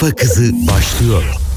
Kafa Kızı başlıyor.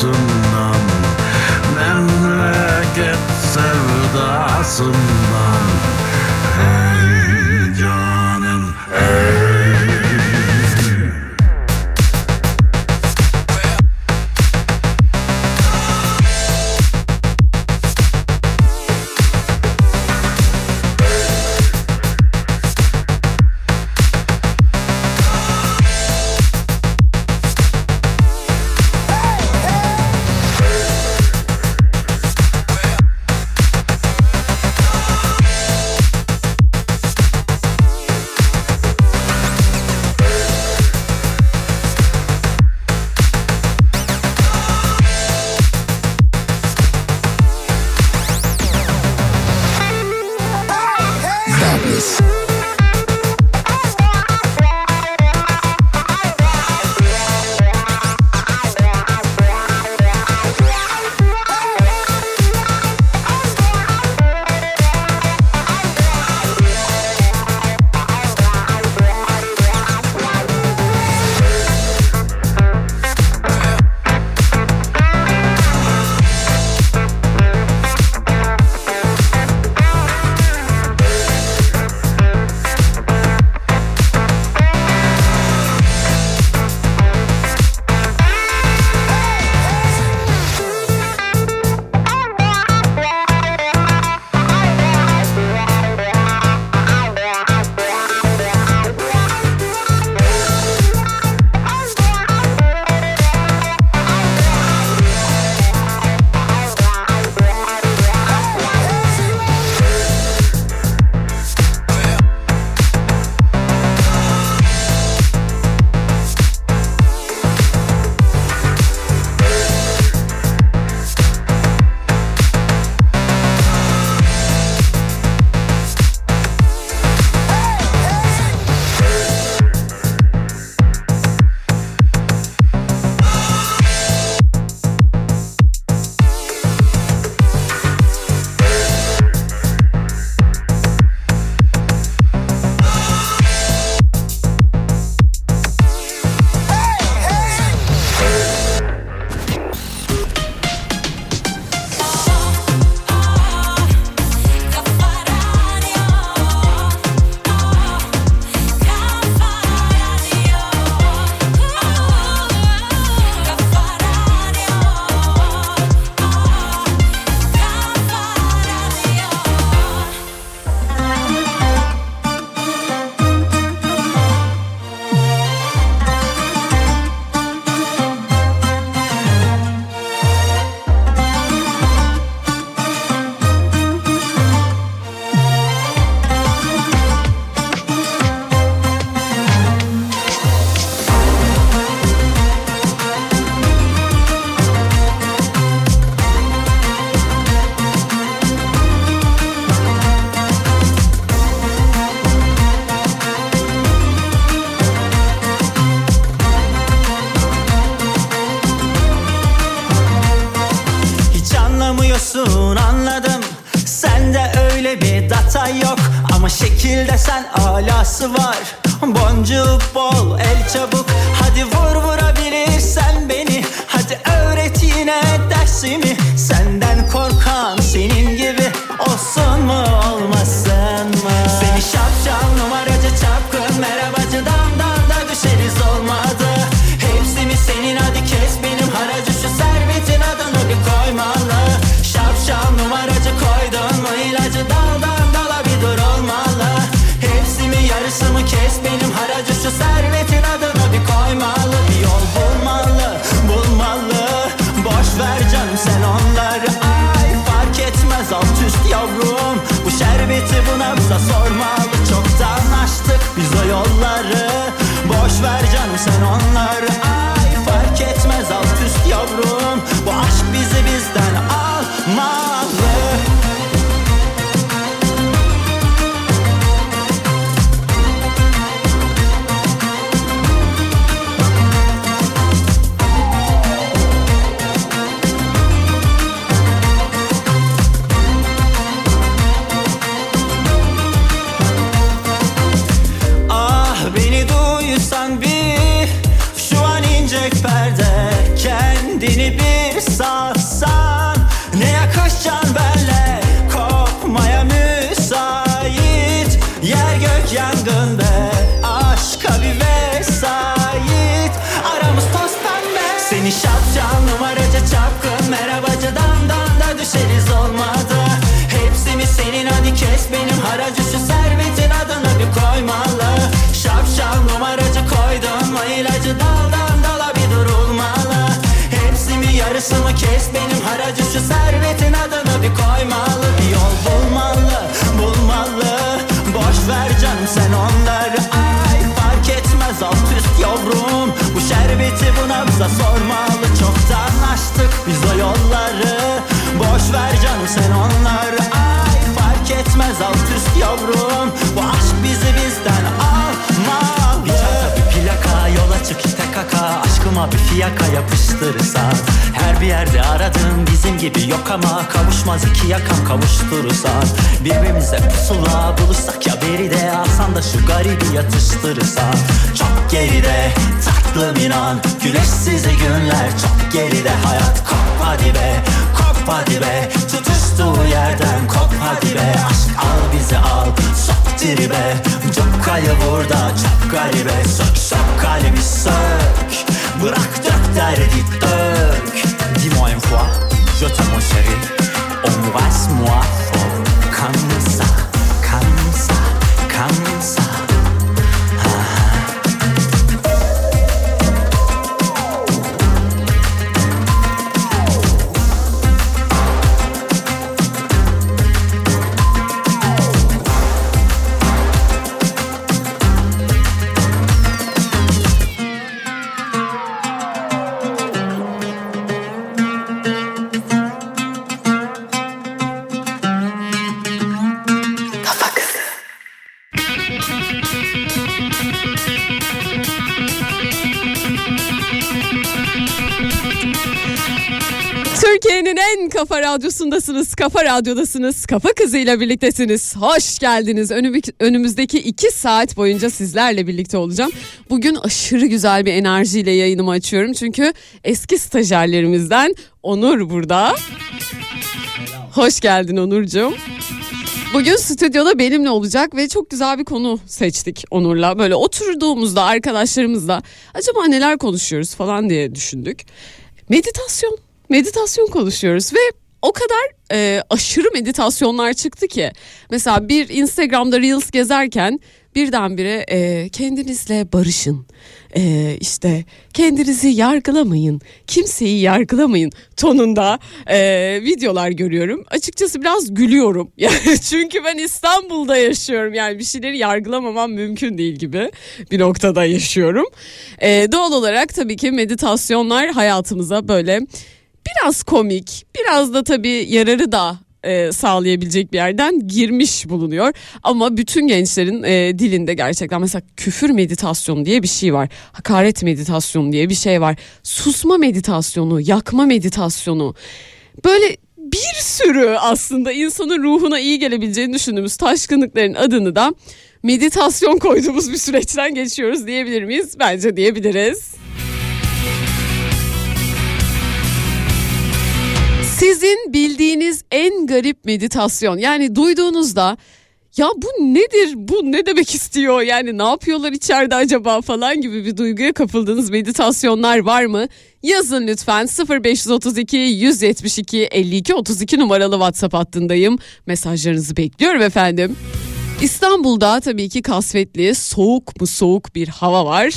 acısından Memleket sevdasından. Mi yarısı mı kes benim haracı Şu servetin adını bir koymalı. Bir yol bulmalı bulmalı. Boş ver canım sen onları Ay. Fark etmez alt üst yavrum. Bu şerbeti buna bize sormalı. Çoktan açtık biz o yolları. Boş ver canım sen onları Ay. Fark etmez alt üst yavrum Aşkıma bir fiyaka yapıştırırsan Her bir yerde aradığım bizim gibi yok ama Kavuşmaz iki yakam kavuşturursan Birbirimize pusula bulursak ya beride Alsan da şu garibi yatıştırırsan Çok geride tatlım inan Güneşsiz günler. Çok geride Hayat kop hadi be kop hadi be. Tutuştuğu yerden kop hadi be. Aşk al bizi al sok tribe. Çok kayı burada çok garibe. Sök sök kalbi sök Bırak dök derdi dök Dis-moi une fois Je t'aime mon chéri. Embrasse-moi fort Comme ça Comme ça Comme ça Türkiye'nin en kafa radyosundasınız. Kafa radyodasınız. Kafa kızıyla birliktesiniz. Hoş geldiniz. Önümü- önümüzdeki iki saat boyunca sizlerle birlikte olacağım. Bugün aşırı güzel bir enerjiyle yayınımı açıyorum. Çünkü eski stajyerlerimizden Onur burada. Hoş geldin Onurcuğum. Bugün stüdyoda benimle olacak ve çok güzel bir konu seçtik Onur'la. Böyle oturduğumuzda arkadaşlarımızla acaba neler konuşuyoruz falan diye düşündük. Meditasyon, meditasyon konuşuyoruz ve o kadar e, aşırı meditasyonlar çıktı ki. Mesela bir Instagram'da Reels gezerken birdenbire e, kendinizle barışın. E, işte kendinizi yargılamayın, kimseyi yargılamayın tonunda e, videolar görüyorum. Açıkçası biraz gülüyorum. Yani çünkü ben İstanbul'da yaşıyorum. Yani bir şeyleri yargılamamam mümkün değil gibi bir noktada yaşıyorum. E, doğal olarak tabii ki meditasyonlar hayatımıza böyle biraz komik, biraz da tabii yararı da e, sağlayabilecek bir yerden girmiş bulunuyor. Ama bütün gençlerin e, dilinde gerçekten mesela küfür meditasyonu diye bir şey var. Hakaret meditasyonu diye bir şey var. Susma meditasyonu, yakma meditasyonu. Böyle bir sürü aslında insanın ruhuna iyi gelebileceğini düşündüğümüz taşkınlıkların adını da meditasyon koyduğumuz bir süreçten geçiyoruz diyebilir miyiz? Bence diyebiliriz. Sizin bildiğiniz en garip meditasyon yani duyduğunuzda ya bu nedir bu ne demek istiyor yani ne yapıyorlar içeride acaba falan gibi bir duyguya kapıldığınız meditasyonlar var mı? Yazın lütfen 0532 172 52 32 numaralı WhatsApp hattındayım. Mesajlarınızı bekliyorum efendim. İstanbul'da tabii ki kasvetli soğuk mu soğuk bir hava var.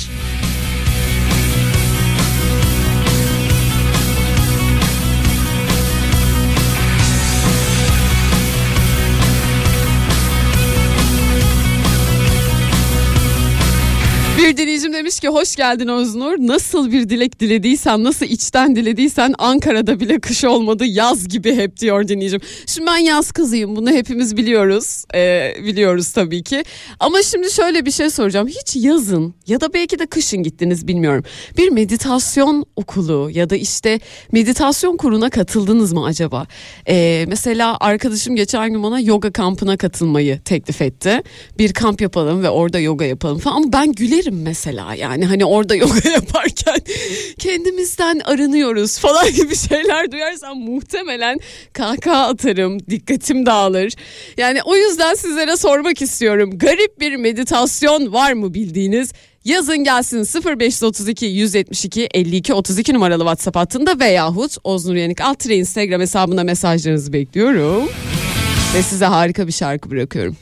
Bir dinleyicim demiş ki hoş geldin Öznur. Nasıl bir dilek dilediysen, nasıl içten dilediysen Ankara'da bile kış olmadı yaz gibi hep diyor dinleyicim. Şimdi ben yaz kızıyım bunu hepimiz biliyoruz. Ee, biliyoruz tabii ki. Ama şimdi şöyle bir şey soracağım. Hiç yazın ya da belki de kışın gittiniz bilmiyorum. Bir meditasyon okulu ya da işte meditasyon kuruna katıldınız mı acaba? Ee, mesela arkadaşım geçen gün bana yoga kampına katılmayı teklif etti. Bir kamp yapalım ve orada yoga yapalım falan. Ama ben gülerim mesela yani hani orada yoga yaparken kendimizden arınıyoruz falan gibi şeyler duyarsam muhtemelen kahkaha atarım dikkatim dağılır. Yani o yüzden sizlere sormak istiyorum garip bir meditasyon var mı bildiğiniz? Yazın gelsin 0532 172 52 32 numaralı WhatsApp hattında veyahut Oznur Yanık Altre Instagram hesabına mesajlarınızı bekliyorum. Ve size harika bir şarkı bırakıyorum.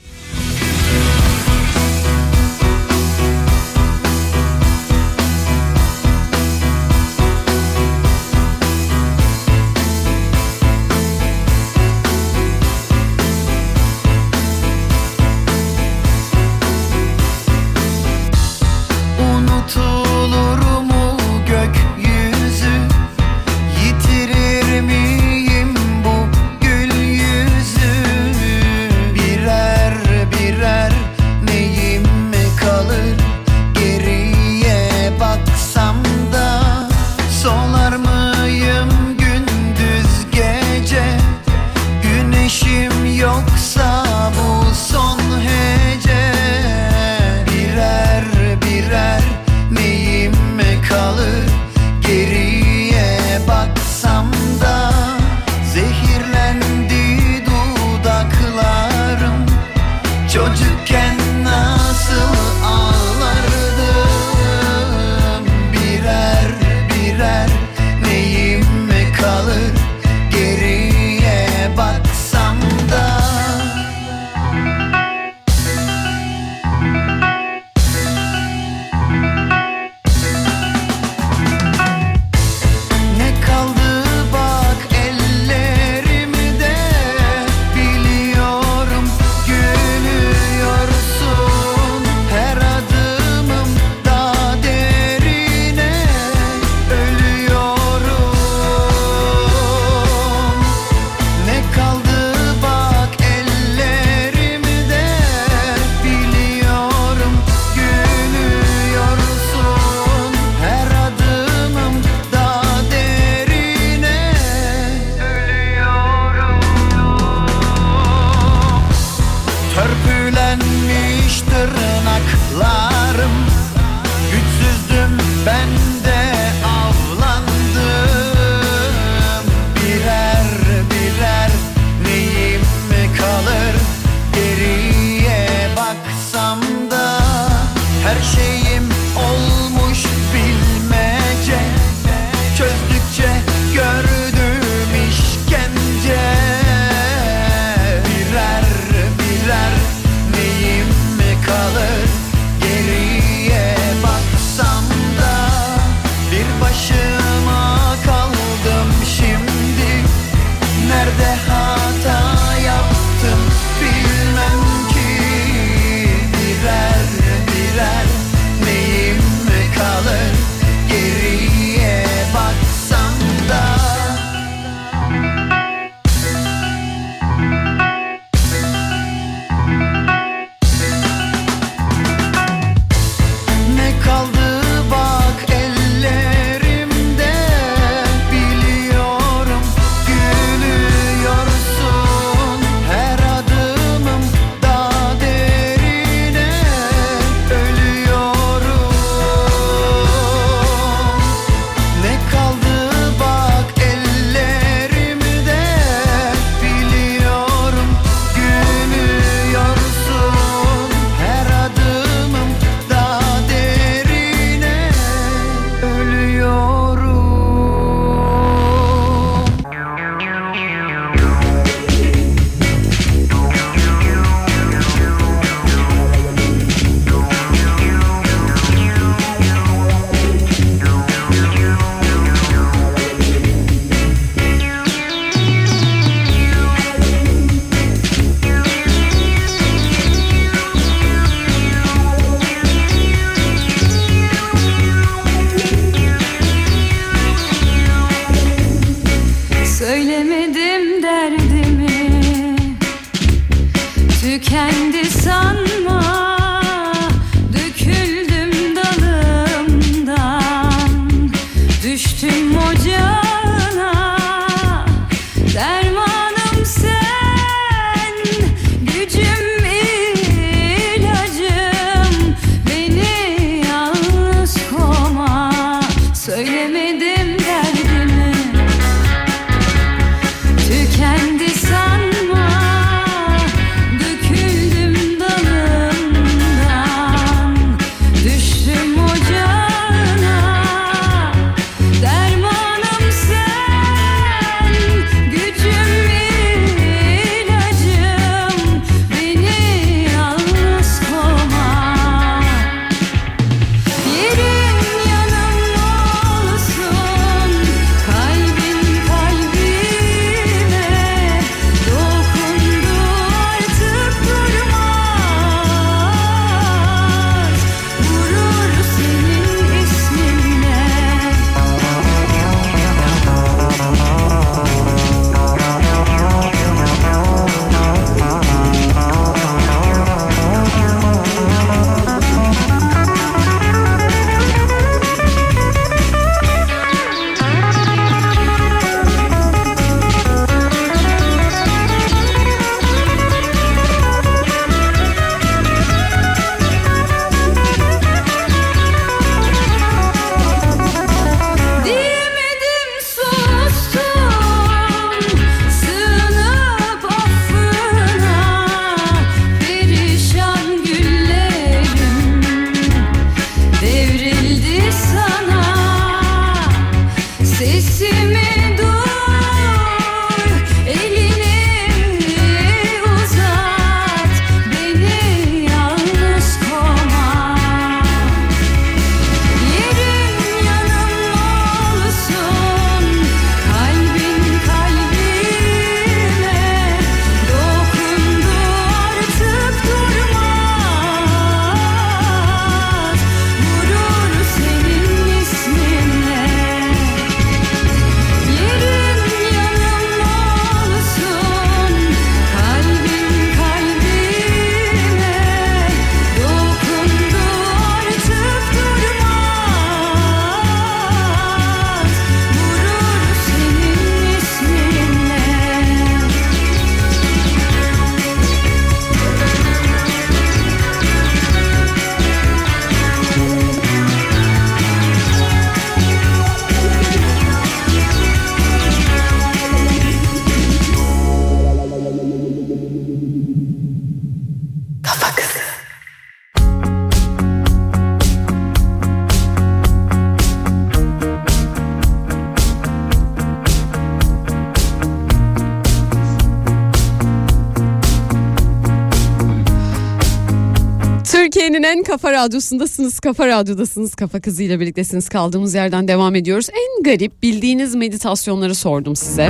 Kafa radyosundasınız, kafa radyodasınız, kafa kızıyla birliktesiniz. Kaldığımız yerden devam ediyoruz. En garip bildiğiniz meditasyonları sordum size.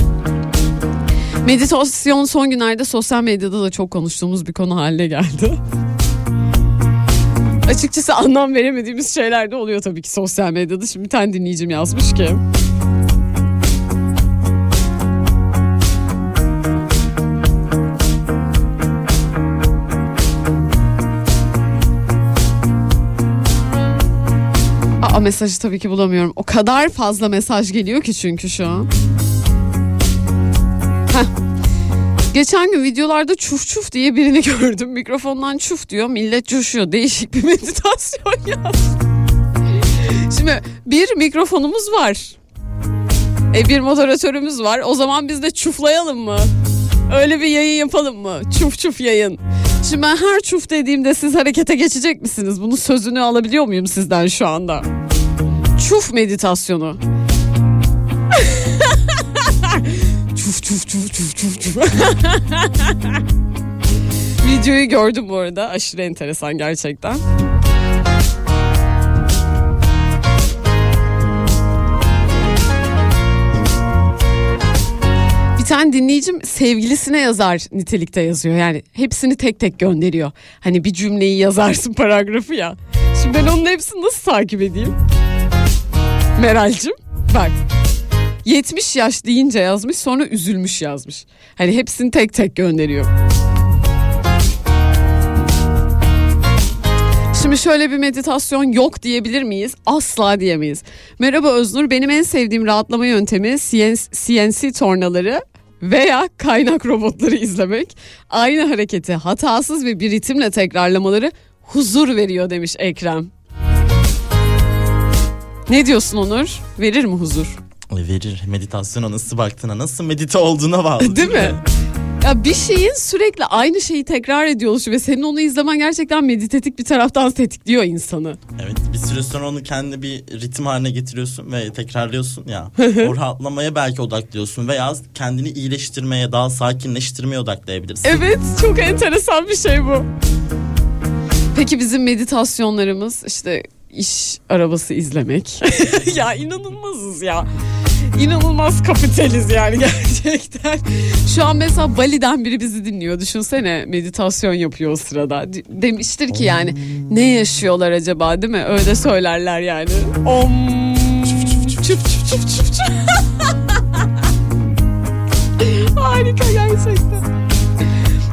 Meditasyon son günlerde sosyal medyada da çok konuştuğumuz bir konu haline geldi. Açıkçası anlam veremediğimiz şeyler de oluyor tabii ki sosyal medyada. Şimdi bir tane dinleyicim yazmış ki. Mesajı tabii ki bulamıyorum. O kadar fazla mesaj geliyor ki çünkü şu an. Heh. Geçen gün videolarda çuf çuf diye birini gördüm. Mikrofondan çuf diyor. Millet coşuyor. Değişik bir meditasyon yaz. Şimdi bir mikrofonumuz var. E bir moderatörümüz var. O zaman biz de çuflayalım mı? Öyle bir yayın yapalım mı? Çuf çuf yayın. Şimdi ben her çuf dediğimde siz harekete geçecek misiniz? Bunun sözünü alabiliyor muyum sizden şu anda? Çuf meditasyonu. çuf çuf çuf çuf çuf çuf. Videoyu gördüm bu arada. Aşırı enteresan gerçekten. Bir tane dinleyicim sevgilisine yazar nitelikte yazıyor. Yani hepsini tek tek gönderiyor. Hani bir cümleyi yazarsın paragrafı ya. Şimdi ben onun hepsini nasıl takip edeyim? Meral'cim bak. 70 yaş deyince yazmış sonra üzülmüş yazmış. Hani hepsini tek tek gönderiyor. Şimdi şöyle bir meditasyon yok diyebilir miyiz? Asla diyemeyiz. Merhaba Öznur, benim en sevdiğim rahatlama yöntemi CNC, tornaları veya kaynak robotları izlemek. Aynı hareketi hatasız ve bir ritimle tekrarlamaları huzur veriyor demiş Ekrem. Ne diyorsun Onur? Verir mi huzur? Ay verir. Meditasyona nasıl baktığına, nasıl medite olduğuna bağlı. Değil mi? Ya bir şeyin sürekli aynı şeyi tekrar ediyor oluşu ve senin onu izlemen gerçekten meditatif bir taraftan tetikliyor insanı. Evet bir süre sonra onu kendi bir ritim haline getiriyorsun ve tekrarlıyorsun ya. o rahatlamaya belki odaklıyorsun veya kendini iyileştirmeye, daha sakinleştirmeye odaklayabilirsin. Evet çok enteresan bir şey bu. Peki bizim meditasyonlarımız işte iş arabası izlemek. ya inanılmazız ya. İnanılmaz kapitaliz yani gerçekten. Şu an mesela Bali'den biri bizi dinliyor. Düşünsene meditasyon yapıyor o sırada. De- Demiştir ki yani ne yaşıyorlar acaba değil mi? Öyle söylerler yani. Om. Çuf çuf çuf çuf çuf. Harika gerçekten.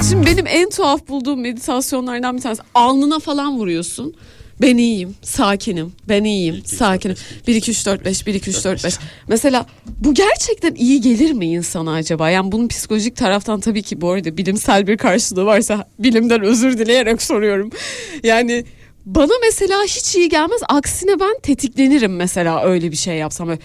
Şimdi benim en tuhaf bulduğum meditasyonlardan bir tanesi alnına falan vuruyorsun. Ben iyiyim, sakinim, ben iyiyim, iki, üç, sakinim. dört, 1 2 3 4 5 1 2 3 4 5. Mesela bu gerçekten iyi gelir mi insana acaba? Yani bunun psikolojik taraftan tabii ki bu arada bilimsel bir karşılığı varsa bilimden özür dileyerek soruyorum. Yani bana mesela hiç iyi gelmez. Aksine ben tetiklenirim mesela öyle bir şey yapsam. Böyle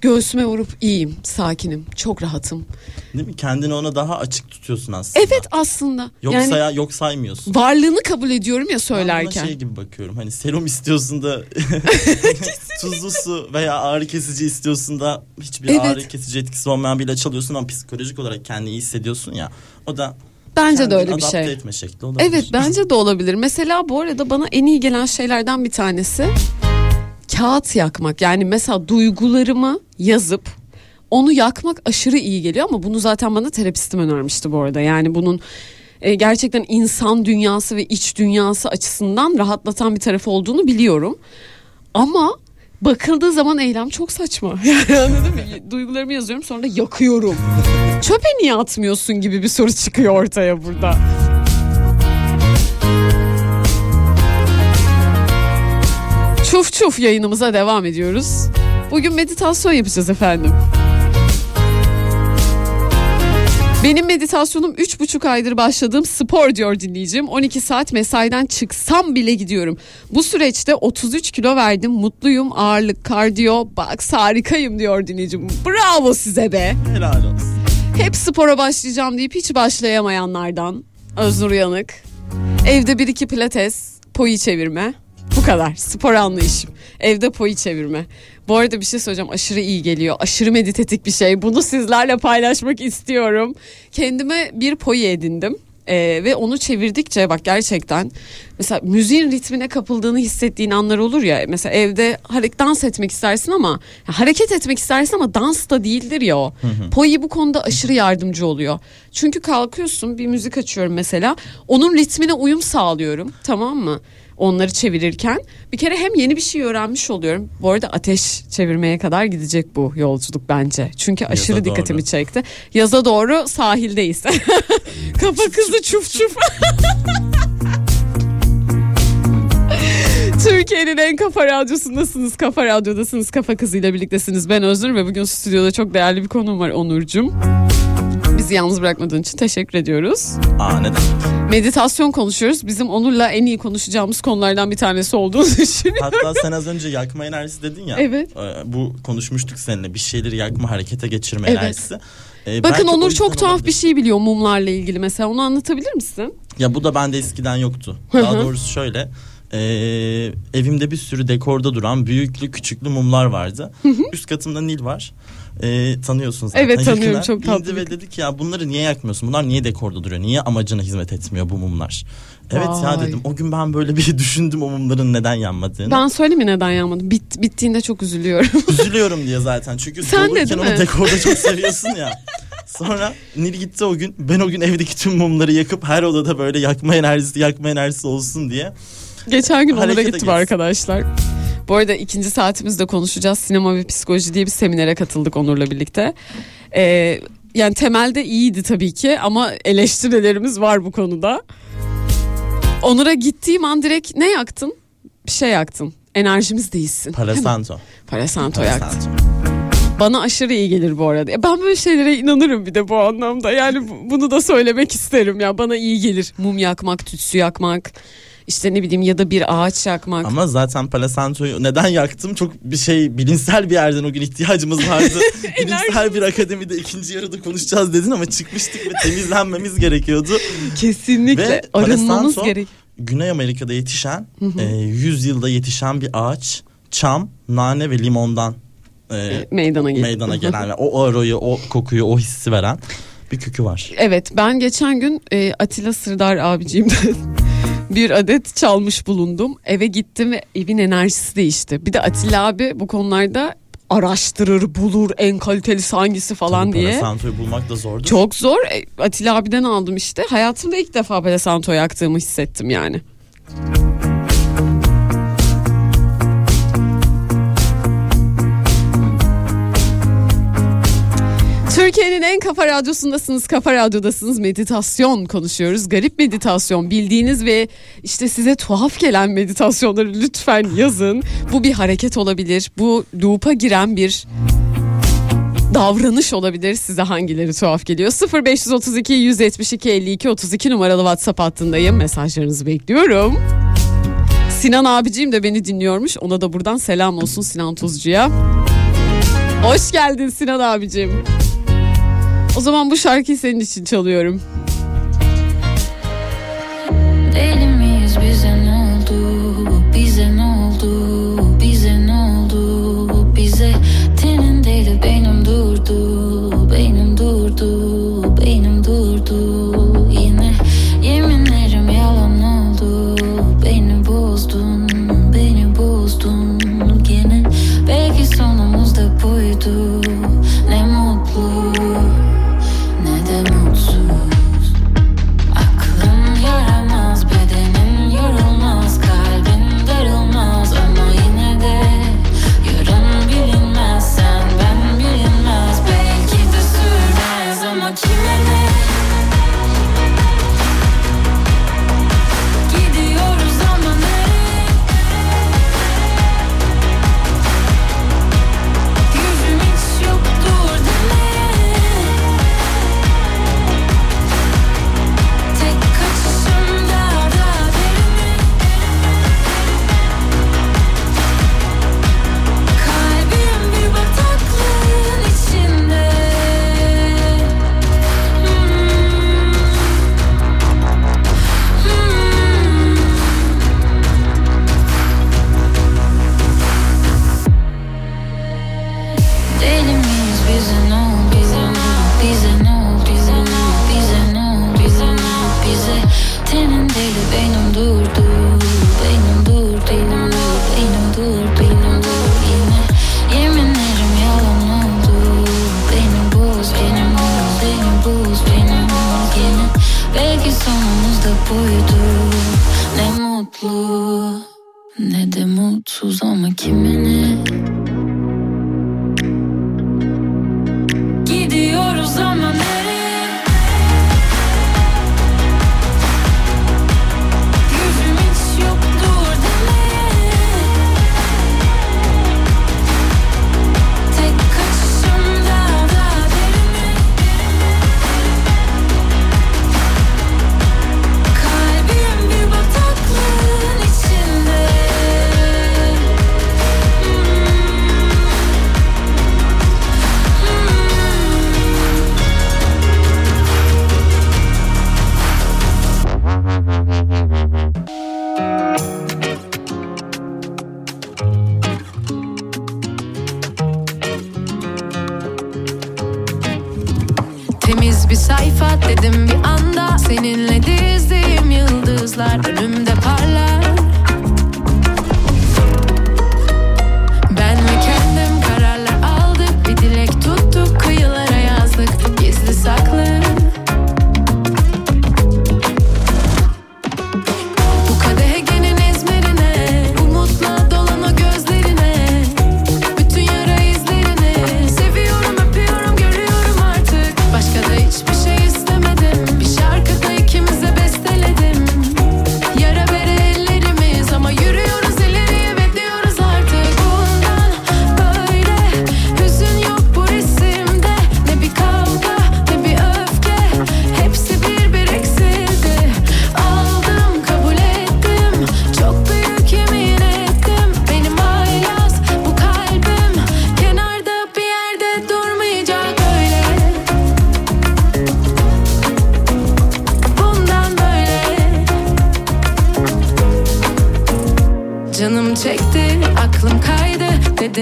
göğsüme vurup iyiyim, sakinim, çok rahatım. Değil mi? Kendini ona daha açık tutuyorsun aslında. Evet aslında. Yok, yani saya- yok saymıyorsun. varlığını kabul ediyorum ya Ben söylerken. şey gibi bakıyorum. Hani serum istiyorsun da tuzlu su veya ağrı kesici istiyorsun da hiçbir Evet. ağrı kesici etkisi olmayan bir ilaç alıyorsun ama psikolojik olarak kendini iyi hissediyorsun ya. O da Bence de öyle bir şey. etme şekli olabilir. Evet bence de olabilir. Mesela bu arada bana en iyi gelen şeylerden bir tanesi kağıt yakmak. Yani mesela duygularımı yazıp onu yakmak aşırı iyi geliyor ama bunu zaten bana terapistim önermişti bu arada. Yani bunun e, gerçekten insan dünyası ve iç dünyası açısından rahatlatan bir tarafı olduğunu biliyorum. Ama bakıldığı zaman eylem çok saçma. Yani anladın mı? Duygularımı yazıyorum sonra da yakıyorum. Çöpe niye atmıyorsun gibi bir soru çıkıyor ortaya burada. Çuf çuf yayınımıza devam ediyoruz. Bugün meditasyon yapacağız efendim. Benim meditasyonum 3,5 aydır başladığım spor diyor dinleyicim. 12 saat mesaiden çıksam bile gidiyorum. Bu süreçte 33 kilo verdim. Mutluyum. Ağırlık, kardiyo, bak harikayım diyor dinleyicim. Bravo size be. Helal olsun. Hep spora başlayacağım deyip hiç başlayamayanlardan. Öznur Uyanık. Evde bir iki pilates, poyu çevirme. Bu kadar. Spor anlayışım. Evde poyu çevirme. Bu arada bir şey söyleyeceğim. Aşırı iyi geliyor. Aşırı meditatif bir şey. Bunu sizlerle paylaşmak istiyorum. Kendime bir poyu edindim. Ee, ve onu çevirdikçe bak gerçekten mesela müziğin ritmine kapıldığını hissettiğin anlar olur ya mesela evde hareket dans etmek istersin ama ya hareket etmek istersin ama dans da değildir ya o. Poi bu konuda aşırı yardımcı oluyor. Çünkü kalkıyorsun bir müzik açıyorum mesela onun ritmine uyum sağlıyorum tamam mı? Onları çevirirken bir kere hem yeni bir şey öğrenmiş oluyorum. Bu arada ateş çevirmeye kadar gidecek bu yolculuk bence. Çünkü aşırı Yaza dikkatimi doğru. çekti. Yaza doğru sahildeyiz. Kafa kızı çuf çuf. Türkiye'nin en kafa radyosundasınız. Kafa radyodasınız. Kafa kızıyla birliktesiniz. Ben Öznur ve bugün stüdyoda çok değerli bir konuğum var Onurcuğum. Bizi yalnız bırakmadığın için teşekkür ediyoruz. Neden? Meditasyon konuşuyoruz. Bizim Onur'la en iyi konuşacağımız konulardan bir tanesi olduğunu düşünüyorum. Hatta sen az önce yakma enerjisi dedin ya. Evet. e, Bu konuşmuştuk seninle. Bir şeyleri yakma, harekete geçirme Evet. enerjisi. E, Bakın Onur çok tuhaf olabilir. bir şey biliyor mumlarla ilgili mesela. Onu anlatabilir misin? Ya bu da bende eskiden yoktu. Daha doğrusu şöyle. e, evimde bir sürü dekorda duran büyüklü küçüklü mumlar vardı. Üst katımda Nil var. E, tanıyorsunuz zaten. Evet, tanıyorum. Çok tatlı indi ve dedi ki ya bunları niye yakmıyorsun? Bunlar niye dekorda duruyor? Niye amacına hizmet etmiyor bu mumlar? Evet ya Vay. dedim. O gün ben böyle bir düşündüm o mumların neden yanmadığını. Ben söyleyeyim mi neden yanmadım? Bit, bittiğinde çok üzülüyorum. Üzülüyorum diye zaten. Çünkü Sen de değil onu dekorda çok seviyorsun ya. Sonra Nil gitti o gün. Ben o gün evdeki tüm mumları yakıp her odada böyle yakma enerjisi yakma enerjisi olsun diye. Geçen gün Harekete gittim geç. arkadaşlar. Bu arada ikinci saatimizde konuşacağız. Sinema ve psikoloji diye bir seminere katıldık Onur'la birlikte. Ee, yani temelde iyiydi tabii ki ama eleştirilerimiz var bu konuda. Onur'a gittiğim an direkt ne yaktın? Bir şey yaktın. Enerjimiz değilsin. Parasanto. Parasanto yaktın. Bana aşırı iyi gelir bu arada. Ben böyle şeylere inanırım bir de bu anlamda. Yani bu- bunu da söylemek isterim ya. Bana iyi gelir. Mum yakmak, tütsü yakmak. İşte ne bileyim ya da bir ağaç yakmak. Ama zaten Palasanto'yu neden yaktım? Çok bir şey bilimsel bir yerden o gün ihtiyacımız vardı. bilimsel bir akademide ikinci yarıda konuşacağız dedin ama çıkmıştık ve temizlenmemiz gerekiyordu. Kesinlikle Ve arınmamız gerek. Güney Amerika'da yetişen, e, 100 yılda yetişen bir ağaç, çam, nane ve limondan e, Meydana geliyor. meydana gelen ve o aroyu, o kokuyu, o hissi veren bir kökü var. Evet ben geçen gün e, Atilla Sırdar abiciğimden bir adet çalmış bulundum. Eve gittim ve evin enerjisi değişti. Bir de Atilla abi bu konularda araştırır, bulur en kalitelisi hangisi falan Tabii diye. Palasanto'yu bulmak da zordur. Çok zor. E, Atilla abiden aldım işte. Hayatımda ilk defa Palo Santo yaktığımı hissettim yani. Türkiye'nin en kafa radyosundasınız, kafa radyodasınız. Meditasyon konuşuyoruz. Garip meditasyon bildiğiniz ve işte size tuhaf gelen meditasyonları lütfen yazın. Bu bir hareket olabilir. Bu loop'a giren bir davranış olabilir. Size hangileri tuhaf geliyor? 0532 172 52 32 numaralı WhatsApp hattındayım. Mesajlarınızı bekliyorum. Sinan abiciğim de beni dinliyormuş. Ona da buradan selam olsun Sinan Tuzcu'ya. Hoş geldin Sinan abicim. O zaman bu şarkıyı senin için çalıyorum. Deli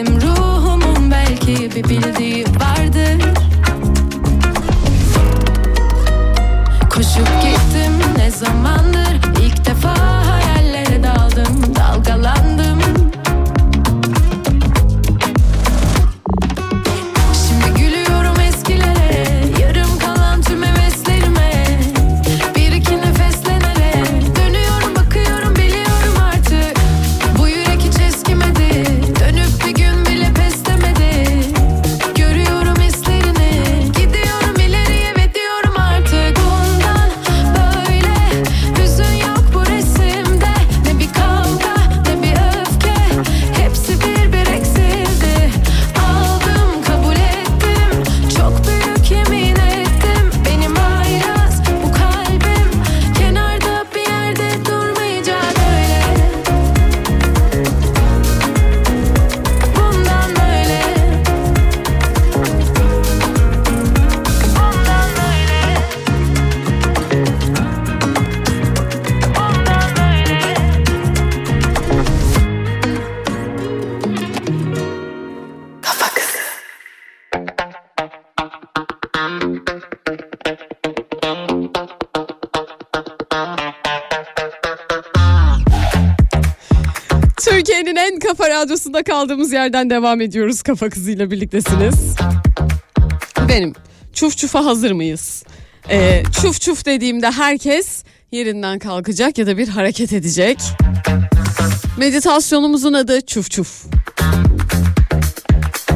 kaydı radyosunda kaldığımız yerden devam ediyoruz. Kafa kızıyla birliktesiniz. Benim çuf çufa hazır mıyız? Ee, çuf çuf dediğimde herkes yerinden kalkacak ya da bir hareket edecek. Meditasyonumuzun adı çuf çuf.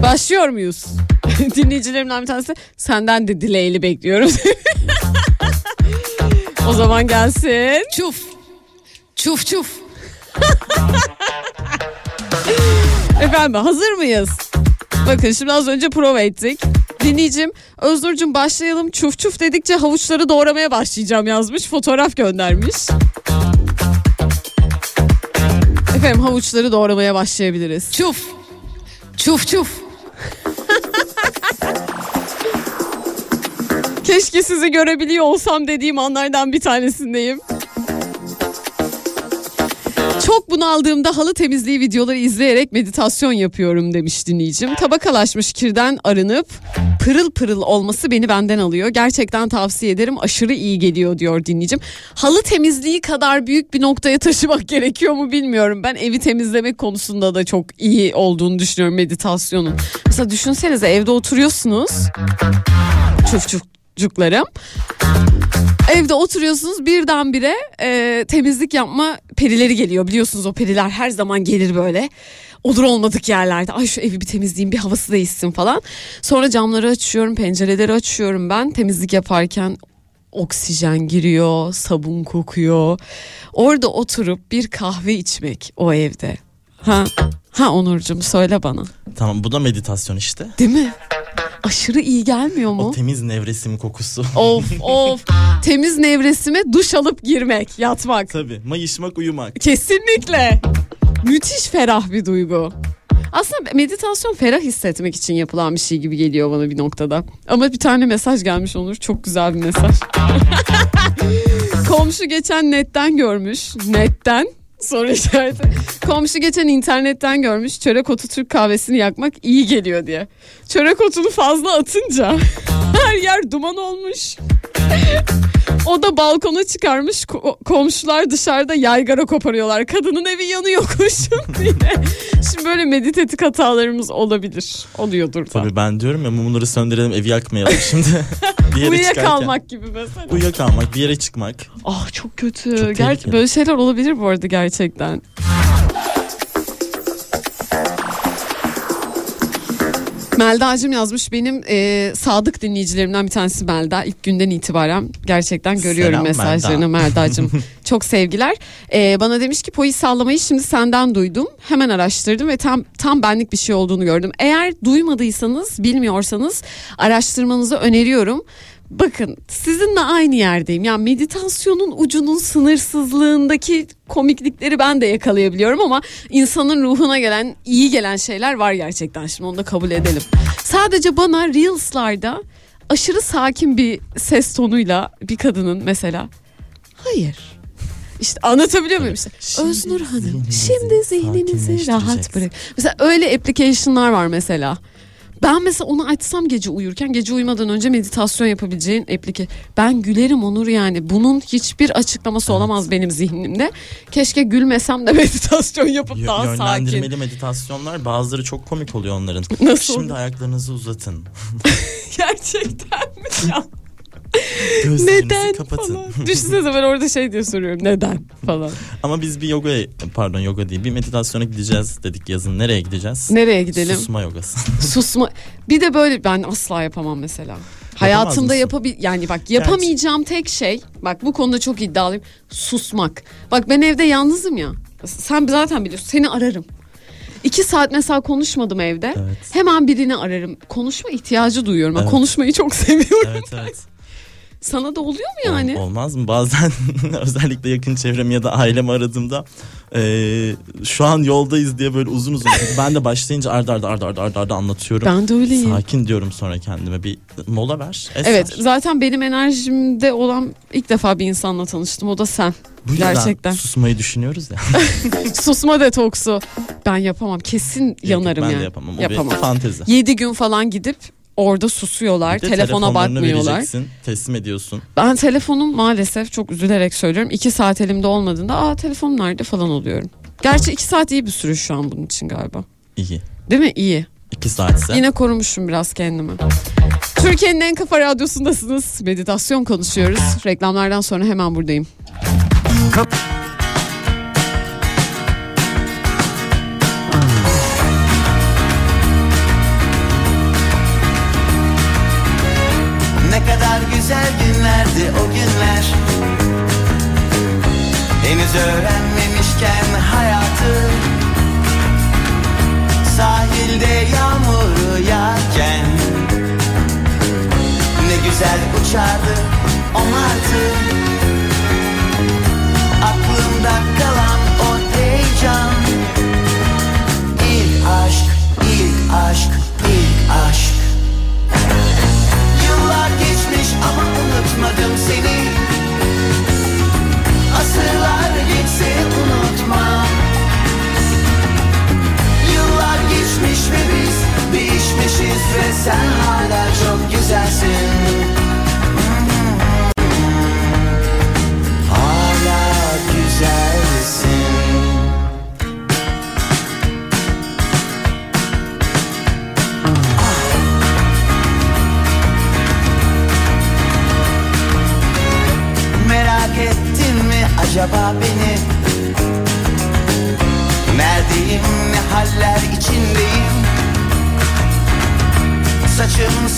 Başlıyor muyuz? Dinleyicilerimden bir tanesi senden de dileğli bekliyorum. o zaman gelsin. Çuf Çuf çuf Efendim hazır mıyız? Bakın şimdi az önce prova ettik. Dinleyicim Öznur'cum başlayalım çuf çuf dedikçe havuçları doğramaya başlayacağım yazmış. Fotoğraf göndermiş. Efendim havuçları doğramaya başlayabiliriz. Çuf Çuf çuf Keşke sizi görebiliyor olsam dediğim anlardan bir tanesindeyim. Çok bunaldığımda halı temizliği videoları izleyerek meditasyon yapıyorum demiş dinleyicim. Tabakalaşmış kirden arınıp pırıl pırıl olması beni benden alıyor. Gerçekten tavsiye ederim aşırı iyi geliyor diyor dinleyicim. Halı temizliği kadar büyük bir noktaya taşımak gerekiyor mu bilmiyorum. Ben evi temizlemek konusunda da çok iyi olduğunu düşünüyorum meditasyonun. Mesela düşünsenize evde oturuyorsunuz. Çuf çufcuklarım. Evde oturuyorsunuz birdenbire e, temizlik yapma perileri geliyor. Biliyorsunuz o periler her zaman gelir böyle. Olur olmadık yerlerde. Ay şu evi bir temizleyeyim bir havası değişsin falan. Sonra camları açıyorum pencereleri açıyorum ben temizlik yaparken oksijen giriyor, sabun kokuyor. Orada oturup bir kahve içmek o evde. Ha, ha Onurcuğum söyle bana. Tamam bu da meditasyon işte. Değil mi? Aşırı iyi gelmiyor mu? O temiz nevresim kokusu. Of of. Temiz nevresime duş alıp girmek, yatmak. Tabii mayışmak uyumak. Kesinlikle. Müthiş ferah bir duygu. Aslında meditasyon ferah hissetmek için yapılan bir şey gibi geliyor bana bir noktada. Ama bir tane mesaj gelmiş Onur. Çok güzel bir mesaj. Komşu geçen netten görmüş. Netten soru işareti. Komşu geçen internetten görmüş çörek otu Türk kahvesini yakmak iyi geliyor diye. Çörek otunu fazla atınca her yer duman olmuş. O da balkona çıkarmış ko- komşular dışarıda yaygara koparıyorlar. Kadının evi yanıyor koşun diye. Şimdi böyle meditatif hatalarımız olabilir. Oluyordur da. Tabii ben diyorum ya mumları söndürelim evi yakmayalım şimdi. bir yere. Uyuyakalmak gibi mesela. Uyuyakalmak bir yere çıkmak. Ah çok kötü. Çok Ger- böyle şeyler olabilir bu arada gerçekten. Melda'cığım yazmış benim e, sadık dinleyicilerimden bir tanesi Melda. İlk günden itibaren gerçekten görüyorum Selam mesajlarını Melda'cığım. Çok sevgiler. E, bana demiş ki polis sallamayı şimdi senden duydum. Hemen araştırdım ve tam tam benlik bir şey olduğunu gördüm. Eğer duymadıysanız, bilmiyorsanız araştırmanızı öneriyorum. Bakın sizinle aynı yerdeyim. Yani meditasyonun ucunun sınırsızlığındaki komiklikleri ben de yakalayabiliyorum ama insanın ruhuna gelen iyi gelen şeyler var gerçekten. Şimdi onu da kabul edelim. Sadece bana Reels'larda aşırı sakin bir ses tonuyla bir kadının mesela hayır İşte anlatabiliyor muyum işte? Şimdi Öznur Hanım zihninizi şimdi zihninizi rahat bırak. Mesela öyle application'lar var mesela. Ben mesela onu açsam gece uyurken gece uyumadan önce meditasyon yapabileceğin application. Ben gülerim Onur yani. Bunun hiçbir açıklaması olamaz benim zihnimde. Keşke gülmesem de meditasyon yapıp Yö- daha sakin. yönlendirmeli meditasyonlar bazıları çok komik oluyor onların. Nasıl Şimdi ayaklarınızı uzatın. Gerçekten mi ya? Gözlerinizi Neden kapatın. falan. Düşünsene ben orada şey diye soruyorum. Neden falan. Ama biz bir yoga pardon yoga değil bir meditasyona gideceğiz dedik yazın. Nereye gideceğiz? Nereye gidelim? Susma yogası. Susma. Bir de böyle ben asla yapamam mesela. Hayatımda mısın? yapabil yani bak yapamayacağım tek şey bak bu konuda çok iddialıyım susmak. Bak ben evde yalnızım ya. Sen zaten biliyorsun seni ararım. İki saat mesela konuşmadım evde. Evet. Hemen birini ararım. Konuşma ihtiyacı duyuyorum. Ben Evet. konuşmayı çok seviyorum. evet evet. Sana da oluyor mu Ol- yani? olmaz mı? Bazen özellikle yakın çevremi ya da ailemi aradığımda eee, şu an yoldayız diye böyle uzun uzun. Ben de başlayınca arda arda arda arda arda, arda anlatıyorum. Ben de öyleyim. Sakin diyorum sonra kendime bir mola ver. es Evet zaten benim enerjimde olan ilk defa bir insanla tanıştım. O da sen. Bu Gerçekten. susmayı düşünüyoruz ya. Susma detoksu. Ben yapamam. Kesin yanarım ben yani. de yapamam. O Yapamam. bir fantezi. 7 gün falan gidip orada susuyorlar. Bir de telefona bakmıyorlar. teslim ediyorsun. Ben telefonum maalesef çok üzülerek söylüyorum. 2 saat elimde olmadığında aa telefonum nerede falan oluyorum. Gerçi 2 saat iyi bir süre şu an bunun için galiba. İyi. Değil mi? İyi. İki saatse. Yine korumuşum biraz kendimi. Türkiye'nin en kafa radyosundasınız. Meditasyon konuşuyoruz. Reklamlardan sonra hemen buradayım. Ne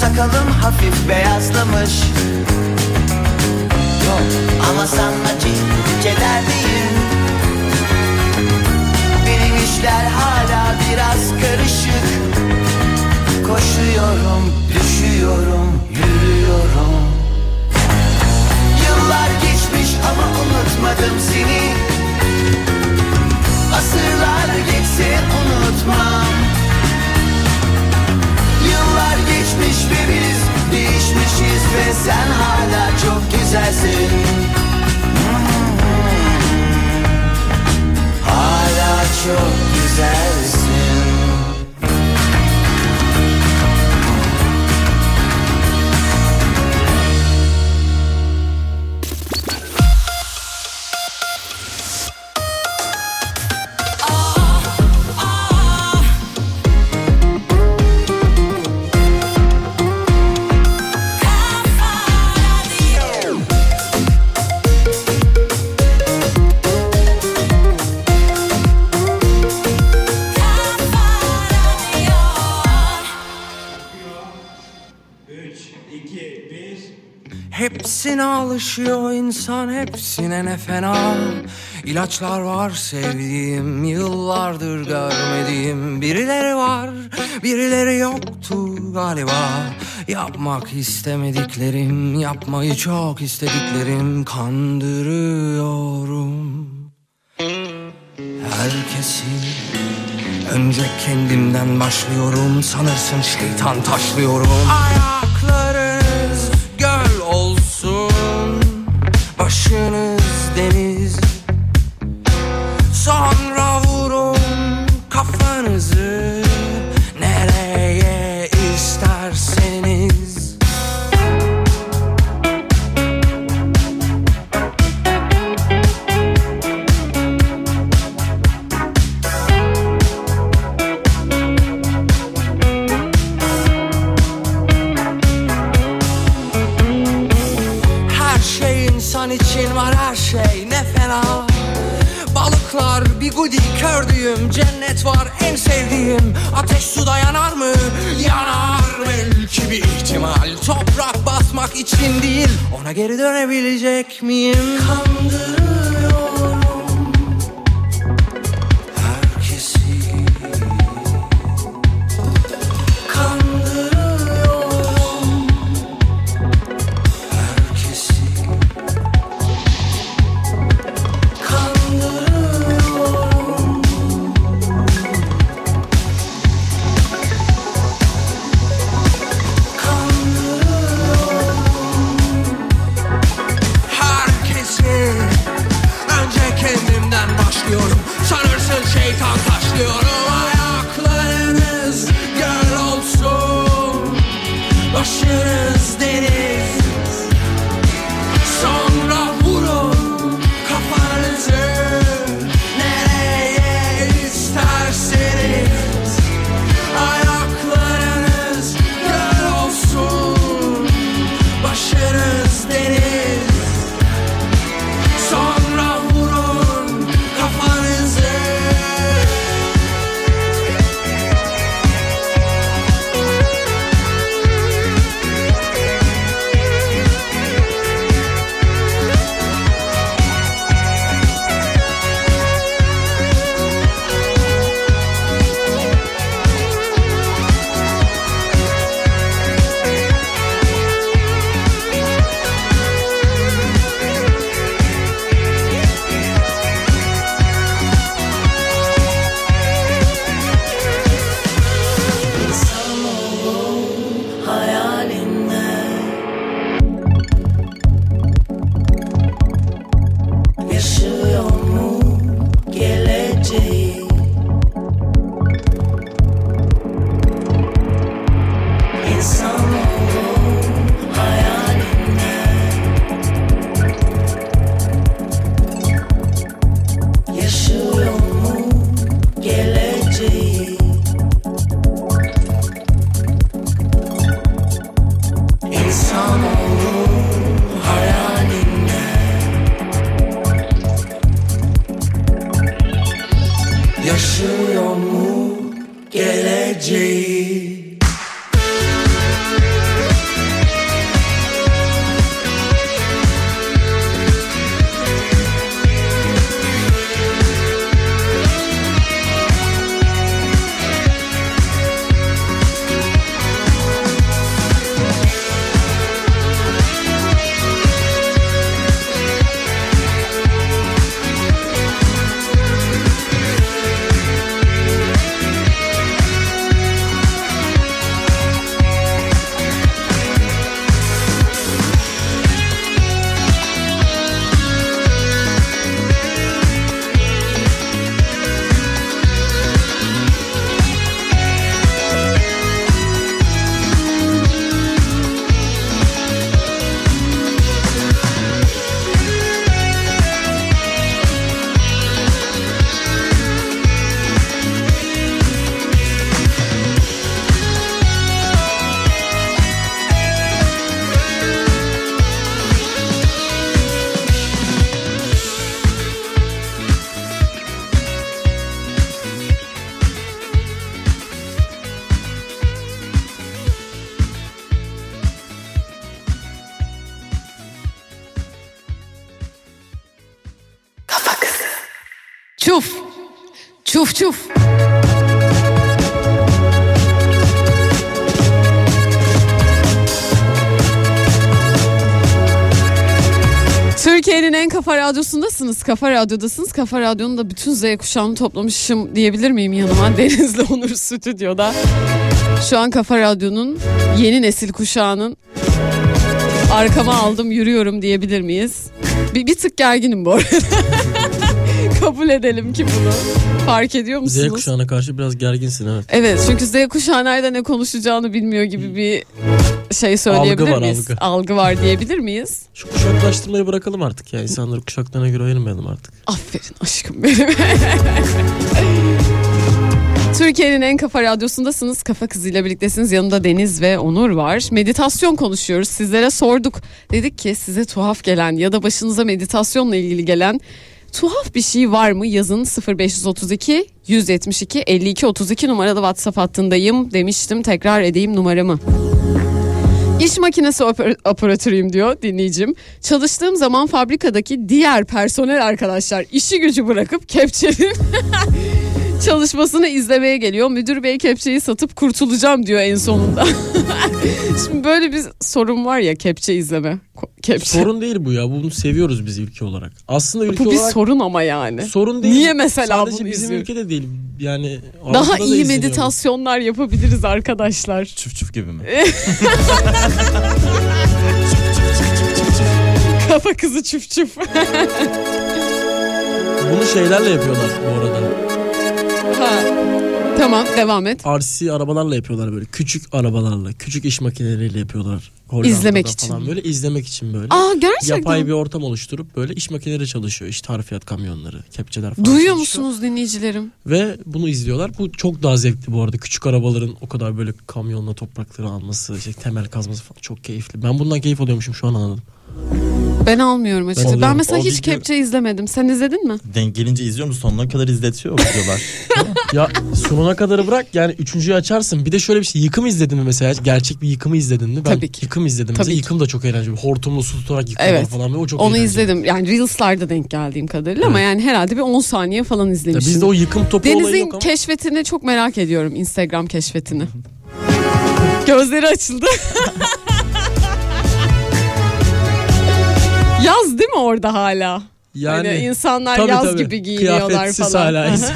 sakalım hafif beyazlamış. Yok ama sana ciddi kederdeyim Benim işler hala biraz karışık. Koşuyorum, düşüyorum, yürüyorum. Yıllar geçmiş ama unutmadım seni. Asırlar geçse unutmam Geçmiş ve biz değişmişiz Ve sen hala çok güzelsin. Hala çok güzelsin alışıyor insan hepsine ne fena. İlaçlar var sevdiğim yıllardır görmediğim. Birileri var birileri yoktu galiba. Yapmak istemediklerim yapmayı çok istediklerim. Kandırıyorum. Herkesi Önce kendimden başlıyorum. Sanırsın şeytan taşlıyorum. Ayaklarınız Cennet var en sevdiğim Ateş suda yanar mı? Yanar belki bir ihtimal Toprak basmak için değil Ona geri dönebilecek miyim? Kandırıyorum radyosundasınız. Kafa radyodasınız. Kafa radyonun da bütün Z kuşağını toplamışım diyebilir miyim yanıma? Denizli Onur stüdyoda. Şu an Kafa Radyo'nun yeni nesil kuşağının arkama aldım yürüyorum diyebilir miyiz? Bir, bir tık gerginim bu arada. Kabul edelim ki bunu. Fark ediyor musunuz? Z kuşağına karşı biraz gerginsin evet. Evet çünkü Z kuşağı nerede ne konuşacağını bilmiyor gibi bir şey söyleyebilir Algı var, miyiz? algı. var diyebilir miyiz? Şu kuşaklaştırmayı bırakalım artık ya. İnsanları kuşaklarına göre ayırmayalım artık. Aferin aşkım benim. Türkiye'nin en kafa radyosundasınız. Kafa kızıyla birliktesiniz. Yanında Deniz ve Onur var. Meditasyon konuşuyoruz. Sizlere sorduk. Dedik ki size tuhaf gelen ya da başınıza meditasyonla ilgili gelen tuhaf bir şey var mı? Yazın 0532 172 52 32 numaralı WhatsApp hattındayım demiştim. Tekrar edeyim numaramı. İş makinesi oper- operatörüyüm diyor dinleyicim. Çalıştığım zaman fabrikadaki diğer personel arkadaşlar işi gücü bırakıp kepçenin çalışmasını izlemeye geliyor. Müdür bey kepçeyi satıp kurtulacağım diyor en sonunda. Şimdi böyle bir sorun var ya kepçe izleme. Kepçe. Sorun değil bu ya. Bunu seviyoruz biz ülke olarak. Aslında ülke Bu bir olarak sorun ama yani. sorun değil. Niye mesela Sadece bunu bizim izliyoruz? ülkede değil. Yani Daha iyi izleniyor bu. meditasyonlar yapabiliriz arkadaşlar. Çuf çuf gibi mi? Kafa kızı çüf çüf. Bunu şeylerle yapıyorlar bu arada. Ha. Tamam devam et. RC arabalarla yapıyorlar böyle. Küçük arabalarla, küçük iş makineleriyle yapıyorlar. Hollanda'da İzlemek için falan mi? böyle izlemek için böyle. Aa gerçekten. Yapay bir ortam oluşturup böyle iş makineleri çalışıyor. İşte harfiyat kamyonları, kepçeler falan Duyuyor çalışıyor. musunuz dinleyicilerim? Ve bunu izliyorlar. Bu çok daha zevkli bu arada. Küçük arabaların o kadar böyle kamyonla toprakları alması, işte temel kazması falan çok keyifli. Ben bundan keyif alıyormuşum şu an anladım. Ben almıyorum açıkçası. Ben, alıyorum. mesela O hiç video- kepçe izlemedim. Sen izledin mi? Denk gelince izliyor musun? Sonuna kadar izletiyor diyorlar. ya sonuna kadarı bırak yani üçüncüyü açarsın. Bir de şöyle bir şey yıkım izledin mi mesela? Gerçek bir yıkımı izledin mi? Ben Tabii ki. yıkım izledim. Tabii mesela ki. yıkım da çok eğlenceli. Hortumlu su tutarak yıkıyorlar Evet. falan. O çok Onu eğlenceli. izledim. Yani Reels'larda denk geldiğim kadarıyla ama yani herhalde bir 10 saniye falan Ya izlemişim. bizde o yıkım topu olayı Deniz'in yok ama. keşfetini çok merak ediyorum. Instagram keşfetini. Gözleri açıldı. Yaz değil mi orada hala? yani hani insanlar tabii, yaz tabii. gibi giyiniyorlar Kıyafetsiz falan. hala insan.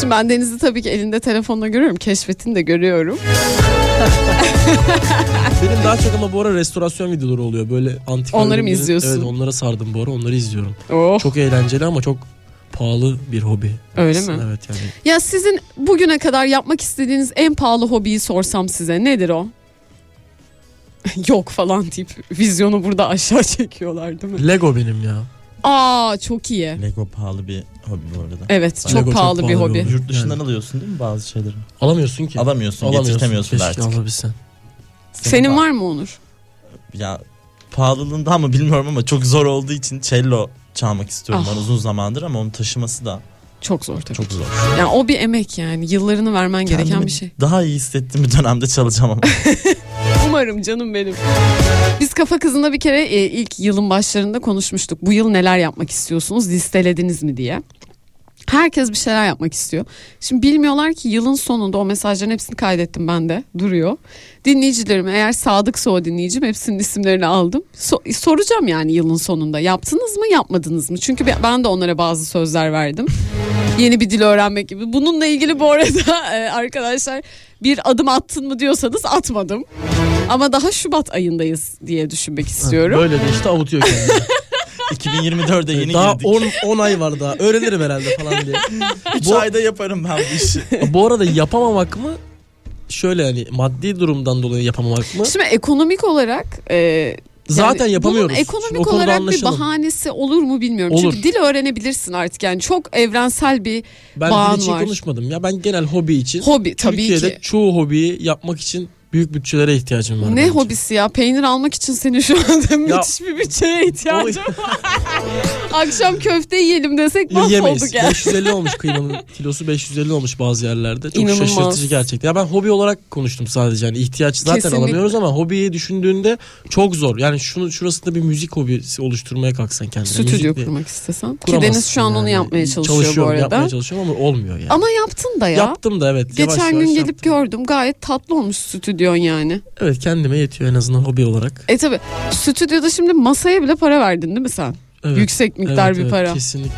Şimdi ben Deniz'i tabii ki elinde telefonla görüyorum. Keşfetini de görüyorum. Benim daha çok ama bu ara restorasyon videoları oluyor. Böyle antik Onları mı izliyorsun? Evet onlara sardım bu ara. Onları izliyorum. Oh. Çok eğlenceli ama çok pahalı bir hobi. Öyle Aslında, mi? Evet yani. Ya sizin bugüne kadar yapmak istediğiniz en pahalı hobiyi sorsam size nedir o? Yok falan deyip vizyonu burada aşağı çekiyorlar değil mi? Lego benim ya. Aa çok iyi. Lego pahalı bir hobi bu arada. Evet çok Lego çok pahalı bir pahalı bir hobi. hobi. Yurt dışından Yani. alıyorsun değil mi bazı şeyleri? Alamıyorsun ki. Alamıyorsun, Alamıyorsun. Keşke artık. alabilsen. Senin var mı Onur? Ya pahalılığından mı bilmiyorum ama çok zor olduğu için cello çalmak istiyorum Ah. ben uzun zamandır ama onu taşıması da Çok zor tabii. çok zor. Yani o bir emek yani. Yıllarını vermen gereken Kendimi bir şey. Daha iyi hissettiğim bir dönemde çalacağım ama. Umarım canım benim. Biz Kafa Kızı'nda bir kere e, ilk yılın başlarında konuşmuştuk. Bu yıl neler yapmak istiyorsunuz listelediniz mi diye. Herkes bir şeyler yapmak istiyor. Şimdi bilmiyorlar ki yılın sonunda o mesajların hepsini kaydettim ben de duruyor. Dinleyicilerim eğer sadıksa o dinleyicim hepsinin isimlerini aldım. So- soracağım yani yılın sonunda yaptınız mı yapmadınız mı? Çünkü ben de onlara bazı sözler verdim. Yeni bir dil öğrenmek gibi. Bununla ilgili bu arada e, arkadaşlar bir adım attın mı diyorsanız atmadım. Ama daha Şubat ayındayız diye düşünmek istiyorum. Böyle de işte avutuyor kendini. 2024'e yeni daha girdik. 10 10 ay var daha. Öğrenirim herhalde falan diye. 3 Bu- ayda yaparım ben bu işi. Bu arada yapamamak mı? Şöyle hani maddi durumdan dolayı yapamamak mı? Şimdi ekonomik olarak e, Zaten yani yapamıyoruz. Bunun Şimdi ekonomik konuda olarak bir bahanesi olur mu bilmiyorum. Olur. Çünkü dil öğrenebilirsin artık yani çok evrensel bir Ben bağın dil için var. konuşmadım ya. Ben genel hobi için. hobi tabii Türkiye'de ki. çoğu hobiyi yapmak için büyük bütçelere ihtiyacım var. Ne bence. hobisi ya? Peynir almak için senin şu anda müthiş bir bütçeye ihtiyacın var. Akşam köfte yiyelim desek mahvolduk yemeyiz. ya. 550 olmuş kıymanın kilosu 550 olmuş bazı yerlerde. Çok İnanılmaz. şaşırtıcı gerçekten. Ya ben hobi olarak konuştum sadece. Yani ihtiyaç zaten Kesinlikle. alamıyoruz ama hobiyi düşündüğünde çok zor. Yani şunu şurasında bir müzik hobisi oluşturmaya kalksan kendine. Stüdyo Müzikle kurmak istesen. Ki Deniz şu an onu yani. yapmaya çalışıyor bu Çalışıyorum, arada. Yapmaya çalışıyorum ama olmuyor yani. Ama yaptın da ya. Yaptım da evet. Geçen yavaş gün yavaş gelip yaptım. gördüm. Gayet tatlı olmuş stüdyon yani. Evet kendime yetiyor en azından hobi olarak. E tabi stüdyoda şimdi masaya bile para verdin değil mi sen? Evet. Yüksek miktar Evet, bir evet, para. Kesinlikle.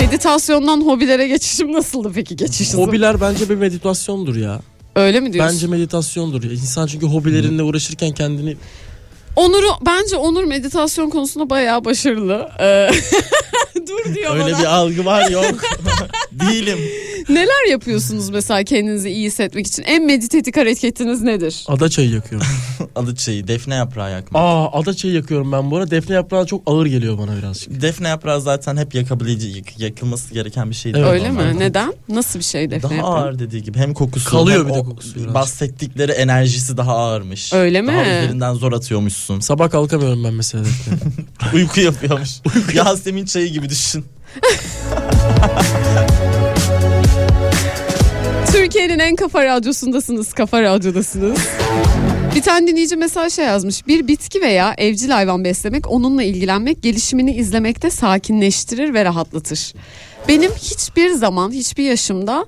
Meditasyondan hobilere geçişim nasıldı peki geçiş hızı? Hobiler bence bir meditasyondur ya. Öyle mi diyorsun? Bence meditasyondur. İnsan çünkü hobilerinle uğraşırken kendini Onur'u bence Onur meditasyon konusunda bayağı başarılı. Ee, Dur diyor Öyle bana. bir algı var yok. Değilim. Neler yapıyorsunuz mesela kendinizi iyi hissetmek için? En meditatif hareketiniz nedir? ada çayı yakıyorum. alıçayı, defne yaprağı yakmak. Aa adaçayı yakıyorum ben bu ara. Defne yaprağı çok ağır geliyor bana birazcık. Defne yaprağı zaten hep yakabilecek, yak- yakılması gereken bir şey. Evet. Öyle mi? Neden? Nasıl bir şey defne Daha yaprağı? ağır dediği gibi hem kokusu Kalıyor hem bir de kokusu birazcık. bahsettikleri enerjisi daha ağırmış. Öyle Daha mi? üzerinden zor atıyormuşsun. Sabah kalkamıyorum ben mesela. Uyku yapıyormuş. Yasemin çayı gibi düşün. Türkiye'nin en kafa radyosundasınız. Kafa radyodasınız. Bir tane dinleyici mesaj şey yazmış. Bir bitki veya evcil hayvan beslemek, onunla ilgilenmek, gelişimini izlemekte sakinleştirir ve rahatlatır. Benim hiçbir zaman, hiçbir yaşımda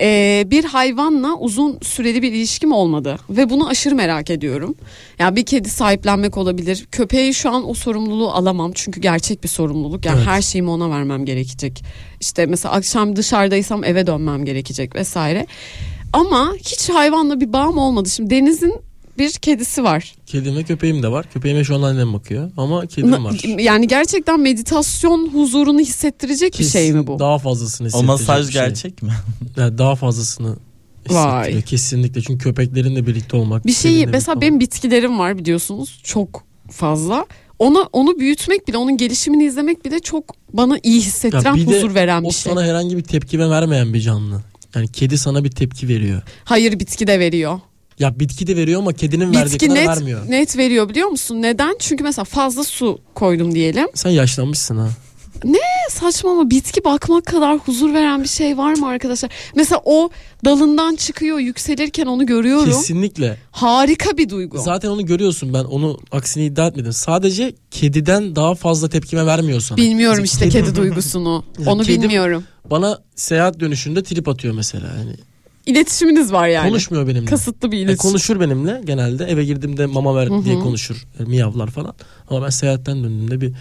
eee, bir hayvanla uzun süreli bir ilişkim olmadı ve bunu aşırı merak ediyorum. Ya bir kedi sahiplenmek olabilir. Köpeği şu an o sorumluluğu alamam çünkü gerçek bir sorumluluk. Yani Evet. her şeyimi ona vermem gerekecek. İşte mesela akşam dışarıdaysam eve dönmem gerekecek vesaire. Ama hiç hayvanla bir bağım olmadı. Şimdi Deniz'in bir kedisi var. Kedim ve köpeğim de var. Köpeğime şu an annem bakıyor. Ama kedim Na- var. Yani gerçekten meditasyon huzurunu hissettirecek bir şey mi bu? Daha fazlasını O hissettirecek masaj bir şey. gerçek mi? Yani daha fazlasını Vay. hissettiriyor kesinlikle. Çünkü köpeklerinle birlikte olmak. Bir şeyi mesela benim bitkilerim var biliyorsunuz çok fazla. Ona onu büyütmek bile, onun gelişimini izlemek bile çok bana iyi hissettiren, Ya bir de huzur veren o bir şey. sana herhangi bir tepkime vermeyen bir canlı. Yani kedi sana bir tepki veriyor. Hayır bitki de veriyor. Ya bitki de veriyor ama kedinin verdiği Bitki kadar net vermiyor. net veriyor biliyor musun? Neden? Çünkü mesela fazla su koydum diyelim. Sen yaşlanmışsın ha. Saçma ama bitki bakmak kadar huzur veren bir şey var mı arkadaşlar? Mesela o dalından çıkıyor yükselirken onu görüyorum. Kesinlikle. Harika bir duygu. Zaten onu görüyorsun ben onu aksini iddia etmedim. Sadece kediden daha fazla tepkime vermiyor sana. Bilmiyorum işte kedi- duygusunu. Onu kedim- bilmiyorum. Bana seyahat dönüşünde trip atıyor mesela. Yani İletişiminiz var yani. konuşmuyor benimle. Kasıtlı bir Yani iletişim. konuşur benimle genelde eve girdiğimde mama ver Hı hı. diye konuşur Yani miyavlar falan ama ben seyahatten döndüğümde bir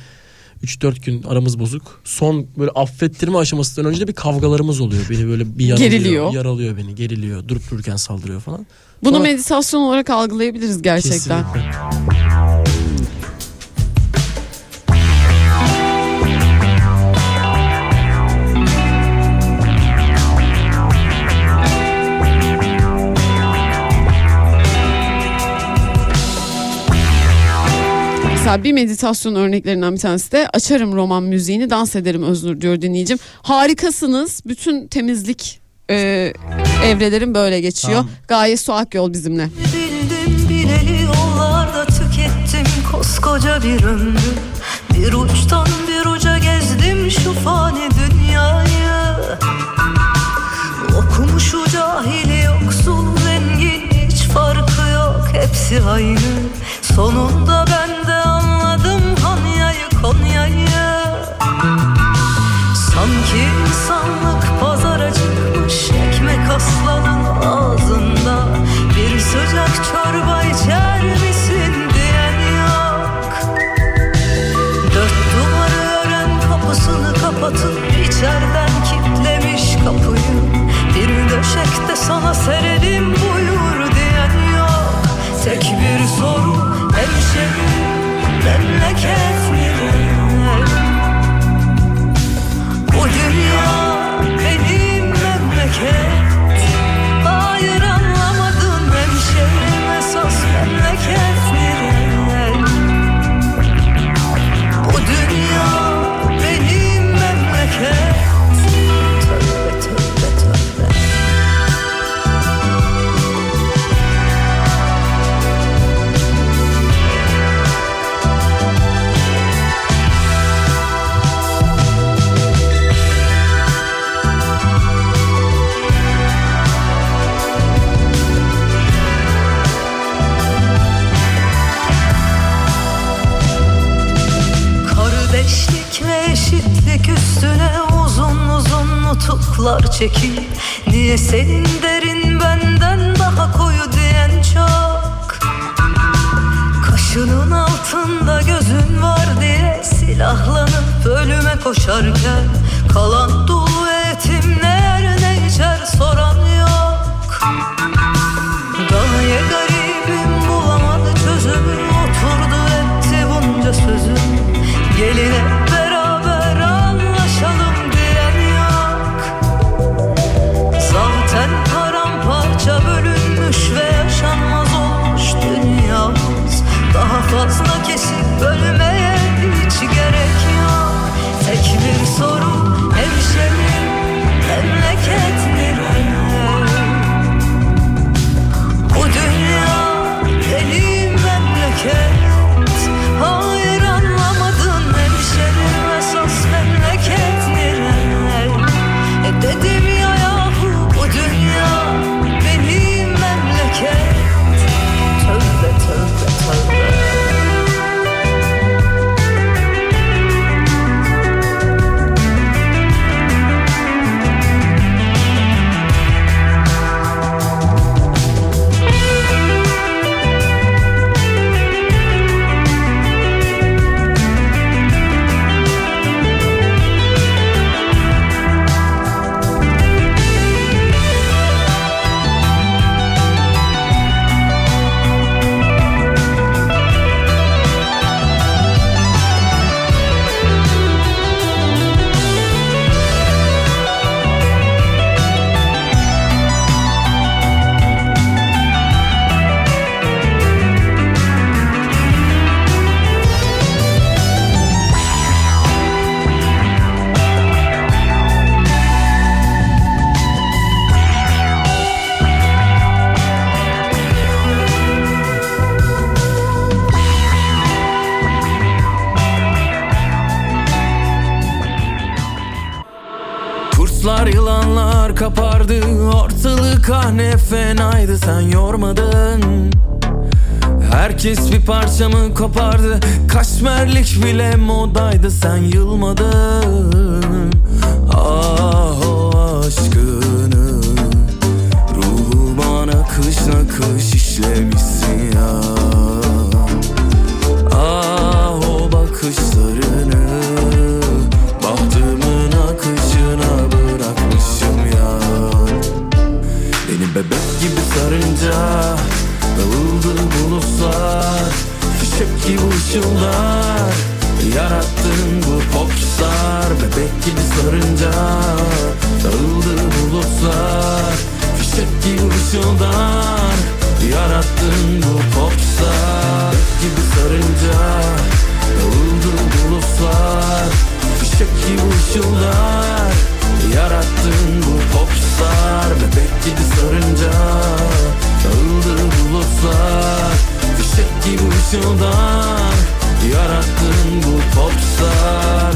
3-4 gün aramız bozuk son böyle affettirme aşamasından önce de bir kavgalarımız oluyor beni böyle bir yaralıyor, Geriliyor. yaralıyor beni geriliyor durup dururken saldırıyor falan Bunu Sonra- meditasyon olarak algılayabiliriz gerçekten. Kesinlikle. Mesela bir meditasyon örneklerinden bir tanesi de açarım roman müziğini dans ederim Öznur diyor dinleyicim. Harikasınız. Bütün temizlik e, evrelerin böyle geçiyor. Tamam. Gaye Su Akyol bizimle. Bildim bileli yollarda tükettim koskoca bir ömrü Bir uçtan bir uca gezdim şu fani dünyayı Okumuşu cahili yoksul zengin hiç farkı yok hepsi aynı Sonunda ben aslanın ağzında Bir sıcak çorba içer diyen yok. Dört duvarı ören kapısını kapatıp içeriden kilitlemiş kapıyı. Bir döşekte sana serelim to keep kapardı Ortalık ah ne fenaydı sen yormadın. Herkes bir parçamı kopardı Kaşmerlik bile modaydı sen yılmadın. Ah o aşkını Ruhuma nakış nakış işlemişsin Işıllar Yarattın bu popstar Bebek gibi sarınca Dağıldı bulutlar Fişek gibi ışıldar Yarattın bu popstar Bebek gibi sarınca Dağıldı bulutlar Fişek gibi ışıldar Yarattın bu popstar Bebek gibi sarınca Dağıldı bulutlar Fişek gibi ışıldar Yarattın bu popstar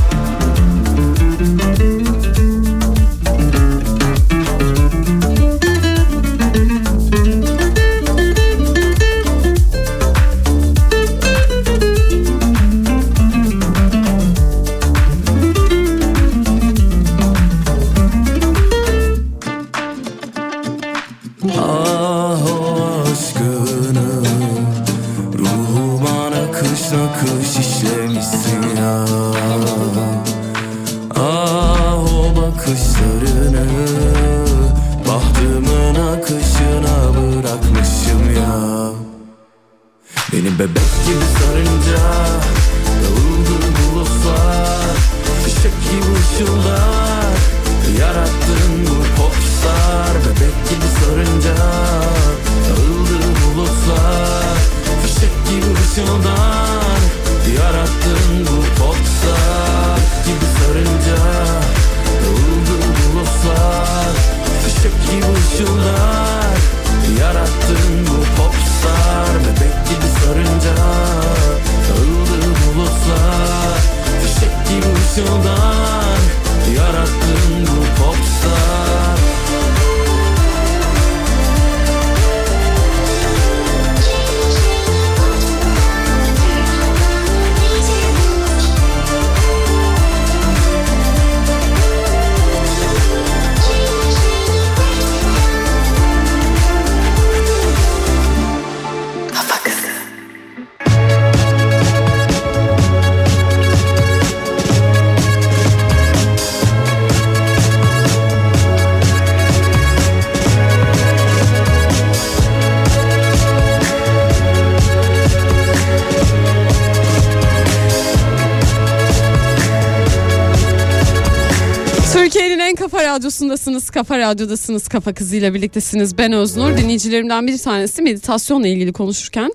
radyosundasınız. Kafa radyodasınız. Kafa kızıyla birliktesiniz. Ben Öznur. Dinleyicilerimden bir tanesi meditasyonla ilgili konuşurken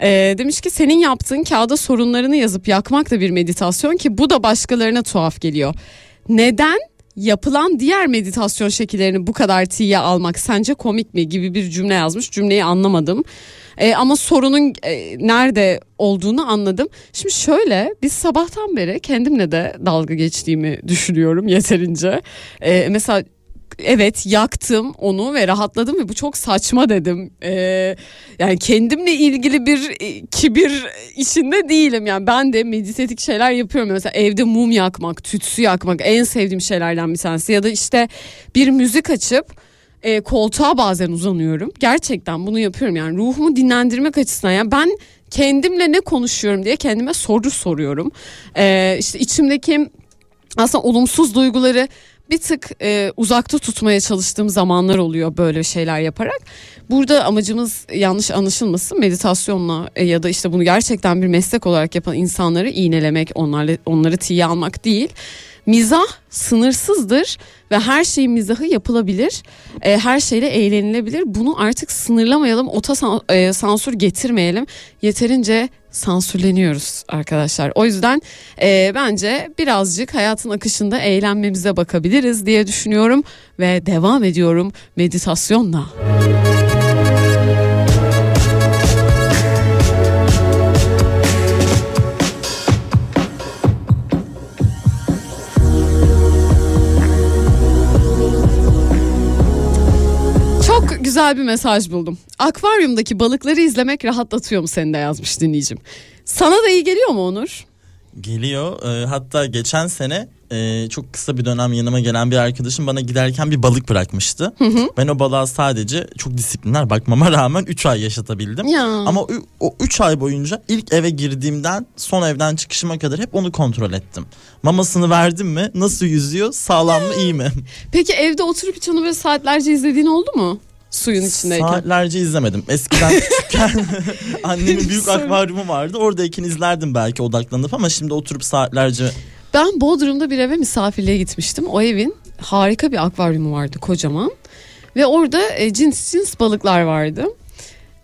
e, demiş ki senin yaptığın kağıda sorunlarını yazıp yakmak da bir meditasyon ki bu da başkalarına tuhaf geliyor. Neden yapılan diğer meditasyon şekillerini bu kadar tiye almak sence komik mi gibi bir cümle yazmış. Cümleyi anlamadım. E, ama sorunun e, nerede olduğunu anladım. Şimdi şöyle biz sabahtan beri kendimle de dalga geçtiğimi düşünüyorum yeterince. E, mesela evet yaktım onu ve rahatladım ve bu çok saçma dedim. Ee, yani kendimle ilgili bir e, kibir işinde değilim. Yani ben de meditatif şeyler yapıyorum. Mesela evde mum yakmak, tütsü yakmak en sevdiğim şeylerden bir tanesi. Ya da işte bir müzik açıp e, koltuğa bazen uzanıyorum. Gerçekten bunu yapıyorum yani ruhumu dinlendirmek açısından. Yani ben kendimle ne konuşuyorum diye kendime soru soruyorum. Ee, işte içimdeki aslında olumsuz duyguları bir tık e, uzakta tutmaya çalıştığım zamanlar oluyor böyle şeyler yaparak. Burada amacımız yanlış anlaşılmasın meditasyonla e, ya da işte bunu gerçekten bir meslek olarak yapan insanları iğnelemek, onlarla onları tiye almak değil. Mizah sınırsızdır ve her şeyin mizahı yapılabilir. E, her şeyle eğlenilebilir. Bunu artık sınırlamayalım, ota san- e, sansür getirmeyelim. Yeterince sansürleniyoruz arkadaşlar. O yüzden e, bence birazcık hayatın akışında eğlenmemize bakabiliriz diye düşünüyorum ve devam ediyorum meditasyonla. Güzel bir mesaj buldum. Akvaryumdaki balıkları izlemek rahatlatıyor mu seni de yazmış dinleyicim. Sana da iyi geliyor mu Onur? Geliyor. Ee, hatta geçen sene e, çok kısa bir dönem yanıma gelen bir arkadaşım bana giderken bir balık bırakmıştı. Ben o balığa sadece çok disiplinler bakmama rağmen 3 ay yaşatabildim. Ya. Ama o- o 3 ay boyunca ilk eve girdiğimden son evden çıkışıma kadar hep onu kontrol ettim. Mamasını verdim mi? Nasıl yüzüyor? Sağlam mı? iyi mi? Peki evde oturup hiç onu böyle saatlerce izlediğin oldu mu? Suyun içindeyken. Saatlerce izlemedim. Eskiden küçükken annemin büyük akvaryumu vardı. Oradayken izlerdim belki odaklanıp ama şimdi oturup saatlerce Ben Bodrum'da bir eve misafirliğe gitmiştim. O evin harika bir akvaryumu vardı kocaman. Ve orada e, cins cins balıklar vardı.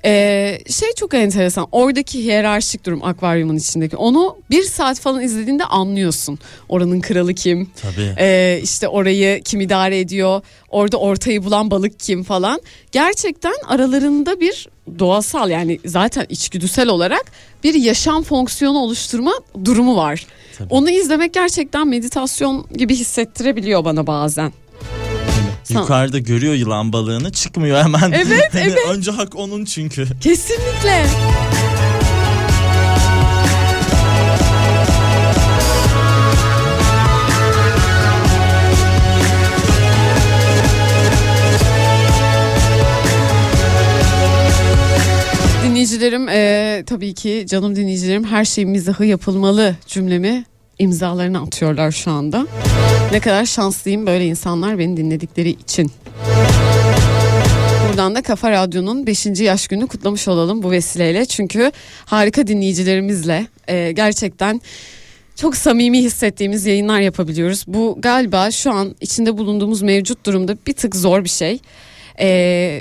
E, şey çok enteresan. Oradaki hiyerarşik durum akvaryumun içindeki. Onu bir saat falan izlediğinde anlıyorsun. Oranın kralı kim? tabii. Ee, işte orayı kim idare ediyor orada ortayı bulan balık kim falan gerçekten aralarında bir doğasal yani zaten içgüdüsel olarak bir yaşam fonksiyonu oluşturma durumu var. Tabii. Onu izlemek gerçekten meditasyon gibi hissettirebiliyor bana bazen. Yukarıda görüyor yılan balığını çıkmıyor hemen. Evet, Hani evet. Önce hak onun çünkü. Kesinlikle. Dinleyicilerim eee, tabii ki canım dinleyicilerim her şey mizahı yapılmalı cümlemi imzalarını atıyorlar şu anda. Ne kadar şanslıyım böyle insanlar beni dinledikleri için. Buradan da Kafa Radyo'nun 5. yaş gününü kutlamış olalım bu vesileyle. Çünkü harika dinleyicilerimizle e, gerçekten çok samimi hissettiğimiz yayınlar yapabiliyoruz. Bu galiba şu an içinde bulunduğumuz mevcut durumda bir tık zor bir şey. E,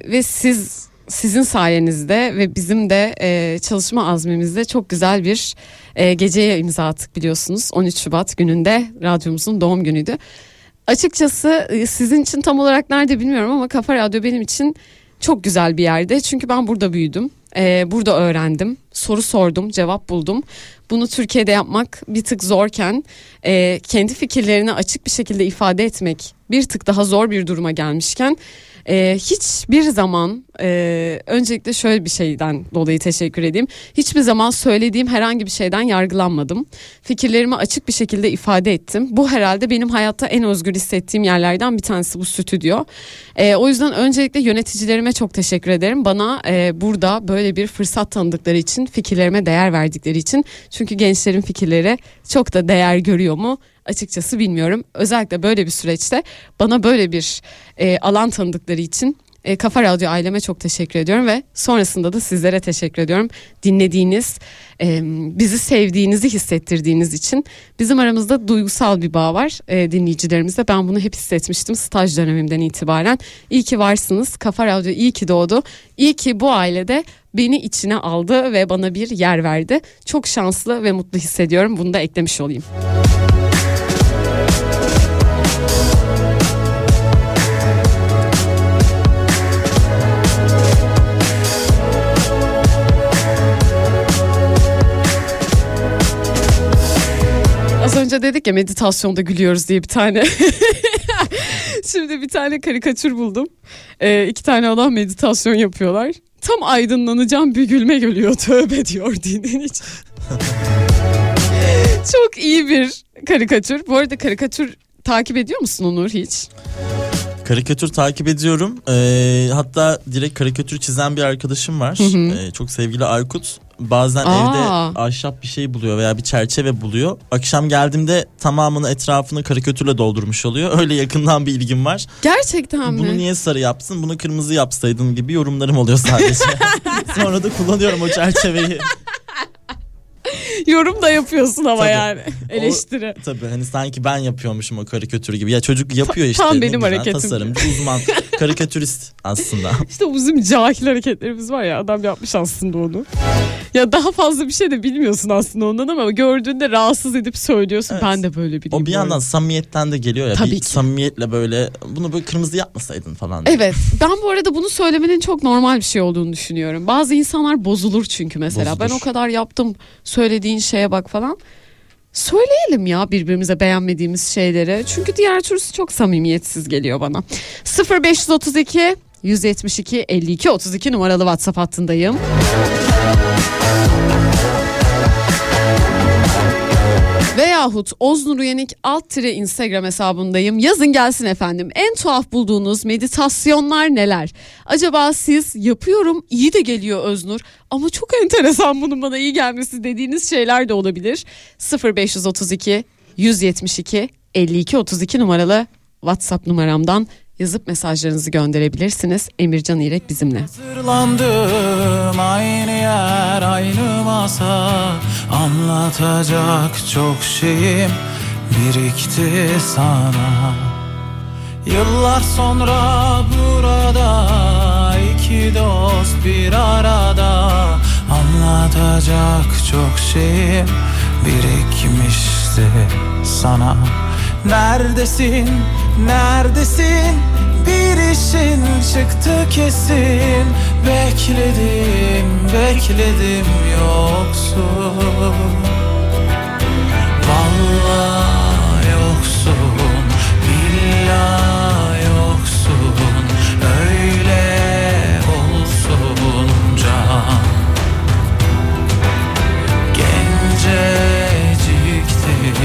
ve siz sizin sayenizde ve bizim de e, çalışma azmimizde çok güzel bir e, geceye imza attık biliyorsunuz. 13 Şubat gününde radyomuzun doğum günüydü. Açıkçası e, sizin için tam olarak nerede bilmiyorum ama Kafa Radyo benim için çok güzel bir yerde. Çünkü ben burada büyüdüm. Ee, burada öğrendim. Soru sordum, cevap buldum. Bunu Türkiye'de yapmak bir tık zorken e, kendi fikirlerini açık bir şekilde ifade etmek bir tık daha zor bir duruma gelmişken e, hiçbir zaman e, öncelikle şöyle bir şeyden dolayı teşekkür edeyim. Hiçbir zaman söylediğim herhangi bir şeyden yargılanmadım. Fikirlerimi açık bir şekilde ifade ettim. Bu herhalde benim hayatta en özgür hissettiğim yerlerden bir tanesi bu stüdyo. E, o yüzden öncelikle yöneticilerime çok teşekkür ederim. Bana e, burada böyle bir fırsat tanıdıkları için, fikirlerime değer verdikleri için. Çünkü gençlerin fikirleri çok da değer görüyor mu? Açıkçası bilmiyorum. Özellikle böyle bir süreçte bana böyle bir e, alan tanıdıkları için e, Kafa Radyo aileme çok teşekkür ediyorum ve sonrasında da sizlere teşekkür ediyorum. Dinlediğiniz, e, bizi sevdiğinizi hissettirdiğiniz için bizim aramızda duygusal bir bağ var e, dinleyicilerimizle. Ben bunu hep hissetmiştim staj dönemimden itibaren. İyi ki varsınız. Kafa Radyo iyi ki doğdu. İyi ki bu ailede beni içine aldı ve bana bir yer verdi. Çok şanslı ve mutlu hissediyorum. Bunu da eklemiş olayım. Az önce dedik ya meditasyonda gülüyoruz diye bir tane. Şimdi bir tane karikatür buldum. Ee, iki tane adam meditasyon yapıyorlar. Tam aydınlanacağım bir gülme geliyor tövbe diyor dinleyici. Çok iyi bir karikatür. Bu arada karikatür takip ediyor musun Onur hiç? Karikatür takip ediyorum. Ee, hatta direkt karikatür çizen bir arkadaşım var. Ee, çok sevgili Aykut. Bazen Aa. evde ahşap bir şey buluyor veya bir çerçeve buluyor. Akşam geldiğimde tamamını etrafını karikatürle doldurmuş oluyor. Öyle yakından bir ilgim var. Gerçekten mi? Bunu niye sarı yapsın? Bunu kırmızı yapsaydın gibi yorumlarım oluyor sadece. Sonra da kullanıyorum o çerçeveyi. Yorum da yapıyorsun ama Tabii. yani. Eleştiri. Tabii hani sanki ben yapıyormuşum o karikatürü gibi. Ya çocuk yapıyor işte. tam benim güzel, hareketim. Tasarımcı, uzman, karikatürist aslında. İşte bizim cahil hareketlerimiz var ya adam yapmış aslında onu. Ya daha fazla bir şey de bilmiyorsun aslında ondan ama gördüğünde rahatsız edip söylüyorsun. Evet. Ben de böyle biriyim. O bir yandan samimiyetten de geliyor ya. Tabii bir ki. samimiyetle böyle bunu böyle kırmızı yapmasaydın falan. diye. Evet ben bu arada bunu söylemenin çok normal bir şey olduğunu düşünüyorum. Bazı insanlar bozulur çünkü mesela. Bozulur. Ben o kadar yaptım söylediğin şeye bak falan. Söyleyelim ya birbirimize beğenmediğimiz şeyleri. Çünkü diğer türlüsü çok samimiyetsiz geliyor bana. 0532 172 52 32 numaralı WhatsApp hattındayım. Veyahut Oznur Uyanık alt tire Instagram hesabındayım. Yazın gelsin efendim. En tuhaf bulduğunuz meditasyonlar neler? Acaba siz yapıyorum iyi de geliyor Öznur ama çok enteresan bunun bana iyi gelmesi dediğiniz şeyler de olabilir. 0532 172 52 32 numaralı WhatsApp numaramdan yazıp mesajlarınızı gönderebilirsiniz. Emircan İrek bizimle. Hazırlandım aynı yer aynı masa Anlatacak çok şeyim birikti sana Yıllar sonra burada iki dost bir arada Anlatacak çok şeyim birikmişti sana Neredesin, neredesin? Bir işin çıktı kesin. Bekledim, bekledim yoksun. Vallahi yoksun, billahi yoksun. Öyle olsun can. Genceciktin,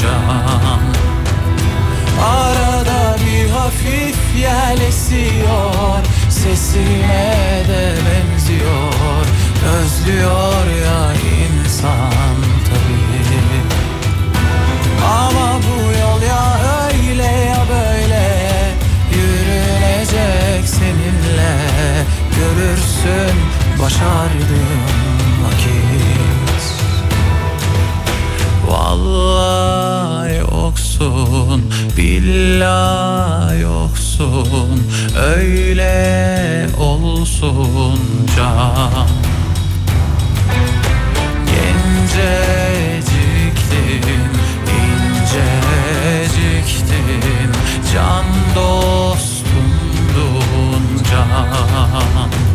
can Arada bir hafif yel esiyor Sesine de benziyor. Özlüyor ya insan tabii. Ama bu yol ya öyle ya böyle Yürünecek seninle. Görürsün başardım Vallahi yoksun Billahi yoksun. Öyle olsun can. Genceciktin, inceciktin Can dostumdun can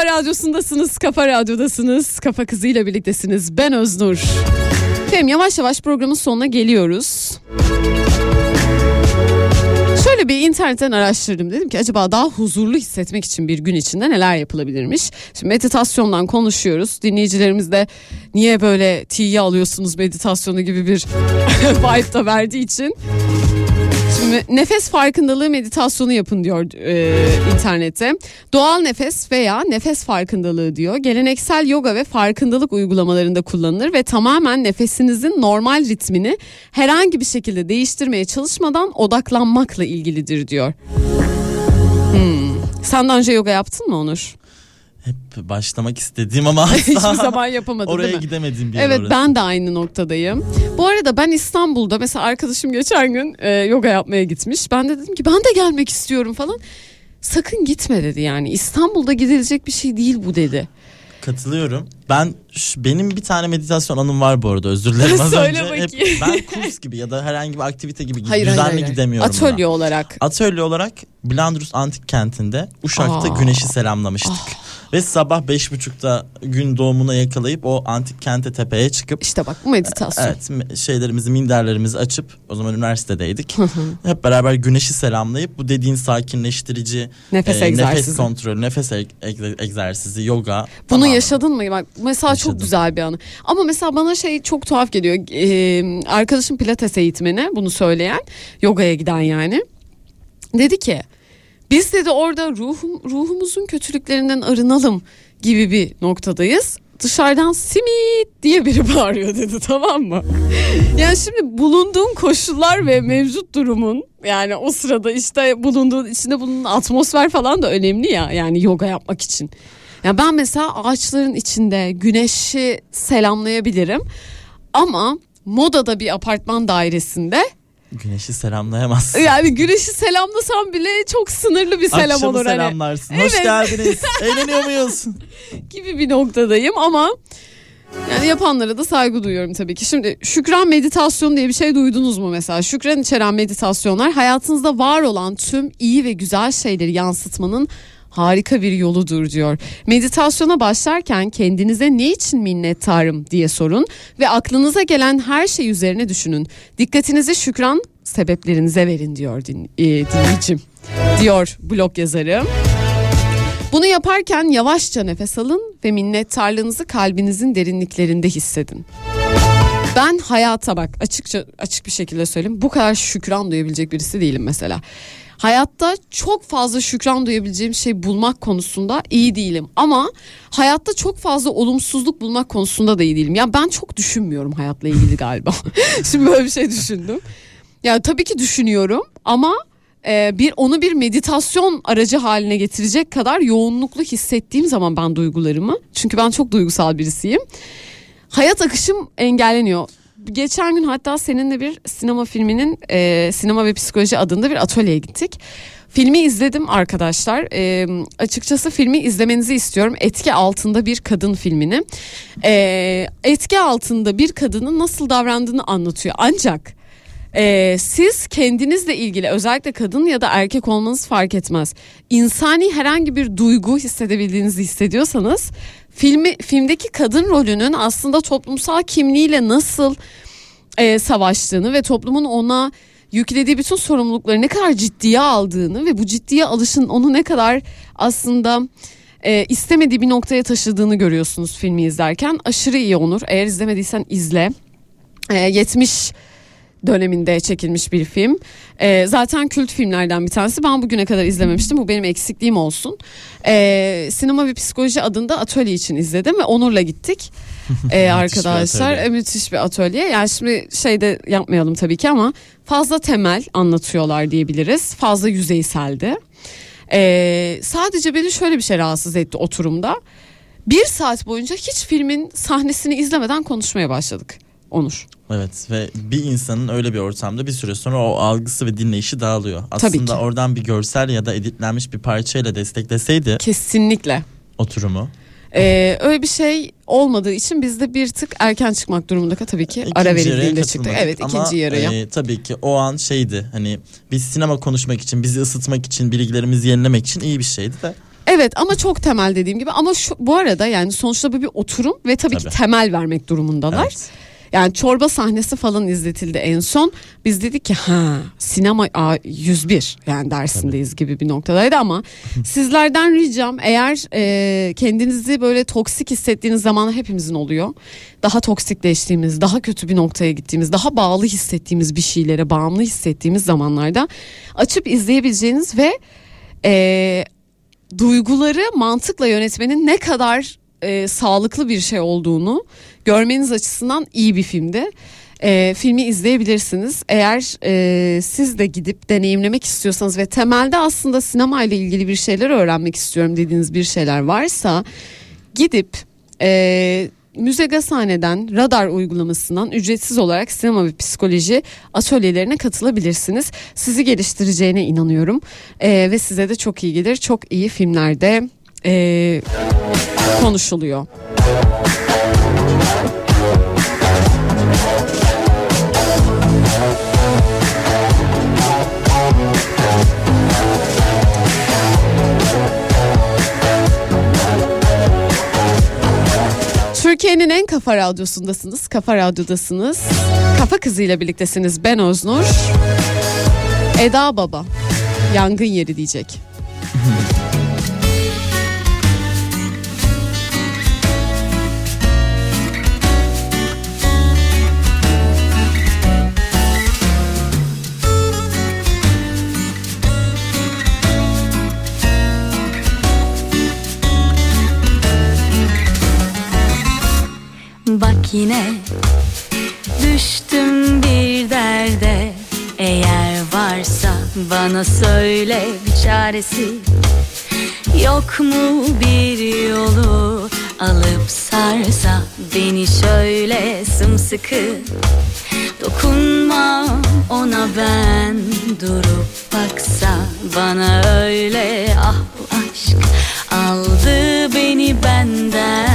Kafa Radyosu'ndasınız, Kafa Radyo'dasınız, Kafa Kızı'yla birliktesiniz. Ben Öznur. Efendim yavaş yavaş programın sonuna geliyoruz. Şöyle bir internetten araştırdım. Dedim ki acaba daha huzurlu hissetmek için bir gün içinde neler yapılabilirmiş? Şimdi meditasyondan konuşuyoruz. Dinleyicilerimiz de niye böyle tiye alıyorsunuz meditasyonu gibi bir vibe da verdiği için. Nefes farkındalığı meditasyonu yapın diyor e, internette. Doğal nefes veya nefes farkındalığı diyor. Geleneksel yoga ve farkındalık uygulamalarında kullanılır ve tamamen nefesinizin normal ritmini herhangi bir şekilde değiştirmeye çalışmadan odaklanmakla ilgilidir diyor. Hmm. Sen daha önce yoga yaptın mı Onur? Hep başlamak istediğim ama Hiçbir zaman yapamadın oraya değil mi? gidemediğim bir Evet orası. ben de aynı noktadayım. Bu arada ben İstanbul'da mesela arkadaşım geçen gün e, yoga yapmaya gitmiş. Ben de dedim ki ben de gelmek istiyorum falan. Sakın gitme dedi yani İstanbul'da gidilecek bir şey değil bu dedi. Katılıyorum. Ben ş- benim bir tane meditasyon anım var bu arada özür dilerim az Söyle önce. Hep bakayım. ben kurs gibi ya da herhangi bir aktivite gibi Hayır, düzenli hayır, hayır. gidemiyorum. buna. Atölye olarak. Atölye olarak Blandrus Antik Kenti'nde Uşak'ta Aa. Ah. güneşi selamlamıştık. Ve sabah beş buçukta gün doğumuna yakalayıp o antik kente tepeye çıkıp İşte bak bu meditasyon. Evet şeylerimizi minderlerimizi açıp o zaman üniversitedeydik. Hep beraber güneşi selamlayıp bu dediğin sakinleştirici Nefes e, egzersizi. nefes kontrolü, nefes eg- egze- egzersizi, yoga. Bunu tamamen. yaşadın mı? Bak mesela çok Yaşadım. güzel bir anı. Ama mesela bana şey çok tuhaf geliyor. Ee, arkadaşım pilates eğitmeni bunu söyleyen, yogaya giden yani. Dedi ki biz dedi orada ruhum, ruhumuzun kötülüklerinden arınalım gibi bir noktadayız. Dışarıdan simit diye biri bağırıyor dedi tamam mı? Yani şimdi bulunduğun koşullar ve mevcut durumun yani o sırada işte bulunduğun içinde bulunan atmosfer falan da önemli ya yani yoga yapmak için. Ya ben mesela ağaçların içinde güneşi selamlayabilirim ama modada bir apartman dairesinde Güneşi selamlayamazsın. yani güneşi selamlasam bile çok sınırlı bir selam Akşamı olur hani selamlarsın. Evet. Hoş geldiniz. Eğleniyor muyuz? gibi bir noktadayım ama yani yapanlara da saygı duyuyorum tabii ki. Şimdi şükran meditasyonu diye bir şey duydunuz mu mesela? Şükran içeren meditasyonlar hayatınızda var olan tüm iyi ve güzel şeyleri yansıtmanın harika bir yoludur diyor. Meditasyona başlarken kendinize ne için minnettarım diye sorun ve aklınıza gelen her şey üzerine düşünün. Dikkatinizi şükran sebeplerinize verin diyor din, e, dinleyicim. Diyor blog yazarı. Bunu yaparken yavaşça nefes alın ve minnettarlığınızı kalbinizin derinliklerinde hissedin. Ben hayata bak açıkça açık bir şekilde söyleyeyim bu kadar şükran duyabilecek birisi değilim mesela. Hayatta çok fazla şükran duyabileceğim şey bulmak konusunda iyi değilim ama hayatta çok fazla olumsuzluk bulmak konusunda da iyi değilim. Ya ben çok düşünmüyorum hayatla ilgili galiba. Şimdi böyle bir şey düşündüm. Ya tabii ki düşünüyorum ama e, bir onu bir meditasyon aracı haline getirecek kadar yoğunluklu hissettiğim zaman ben duygularımı çünkü ben çok duygusal birisiyim. Hayat akışım engelleniyor. Geçen gün hatta seninle bir sinema filminin e, sinema ve psikoloji adında bir atölyeye gittik. Filmi izledim arkadaşlar. E, açıkçası filmi izlemenizi istiyorum. Etki altında bir kadın filmini. E, etki altında bir kadının nasıl davrandığını anlatıyor. Ancak ee, siz kendinizle ilgili özellikle kadın ya da erkek olmanız fark etmez. İnsani herhangi bir duygu hissedebildiğinizi hissediyorsanız filmi filmdeki kadın rolünün aslında toplumsal kimliğiyle nasıl e, savaştığını ve toplumun ona yüklediği bütün sorumlulukları ne kadar ciddiye aldığını ve bu ciddiye alışın onu ne kadar aslında e, istemediği bir noktaya taşıdığını görüyorsunuz filmi izlerken. Aşırı iyi olur. Eğer izlemediysen izle. E, 70 döneminde çekilmiş bir film. Ee, zaten kült filmlerden bir tanesi. Ben bugüne kadar izlememiştim. Bu benim eksikliğim olsun. Ee, Sinema ve Psikoloji adında atölye için izledim ve Onur'la gittik. Ee, arkadaşlar atölye. E, müthiş bir atölye. Yani şimdi şey de yapmayalım tabii ki ama fazla temel anlatıyorlar diyebiliriz. Fazla yüzeyseldi. Ee, sadece beni şöyle bir şey rahatsız etti oturumda. Bir saat boyunca hiç filmin sahnesini izlemeden konuşmaya başladık. Onur. Evet ve bir insanın öyle bir ortamda bir süre sonra o algısı ve dinleyişi dağılıyor. Aslında ki. oradan bir görsel ya da editlenmiş bir parçayla destekleseydi Kesinlikle. oturumu. Ee, öyle bir şey olmadığı için biz de bir tık erken çıkmak durumunda tabii ki ara İkinci yarıya verildiğinde çıktık. Evet ama, ikinci yarıya. e, tabii ki o an şeydi hani biz sinema konuşmak için bizi ısıtmak için bilgilerimizi yenilemek için iyi bir şeydi de. Evet ama çok temel dediğim gibi ama şu, bu arada yani sonuçta bu bir oturum ve tabii, ki Tabii. temel vermek durumundalar. Evet. Yani çorba sahnesi falan izletildi en son. Biz dedik ki ha sinema a, 101 yani dersindeyiz gibi bir noktadaydı ama sizlerden ricam eğer e, kendinizi böyle toksik hissettiğiniz zaman hepimizin oluyor. Daha toksikleştiğimiz, daha kötü bir noktaya gittiğimiz, daha bağlı hissettiğimiz bir şeylere bağımlı hissettiğimiz zamanlarda açıp izleyebileceğiniz ve e, duyguları mantıkla yönetmenin ne kadar e, sağlıklı bir şey olduğunu görmeniz açısından iyi bir filmdi. E, filmi izleyebilirsiniz. Eğer e, siz de gidip deneyimlemek istiyorsanız ve temelde aslında sinema ile ilgili bir şeyler öğrenmek istiyorum dediğiniz bir şeyler varsa gidip e, Müze Gazhane'den radar uygulamasından ücretsiz olarak sinema ve psikoloji atölyelerine katılabilirsiniz. Sizi geliştireceğine inanıyorum E, ve size de çok iyi gelir. Çok iyi filmlerde e, konuşuluyor. Türkiye'nin en kafa radyosundasınız. Kafa radyodasınız. Kafa kızıyla birliktesiniz. Ben Öznur. Eda Baba. Yangın yeri diyecek. yine. Düştüm bir derde. Eğer varsa bana söyle bir çaresi. Yok mu bir yolu alıp sarsa Beni şöyle sımsıkı? Dokunma ona ben durup baksa Bana öyle ah bu aşk. Aldı beni benden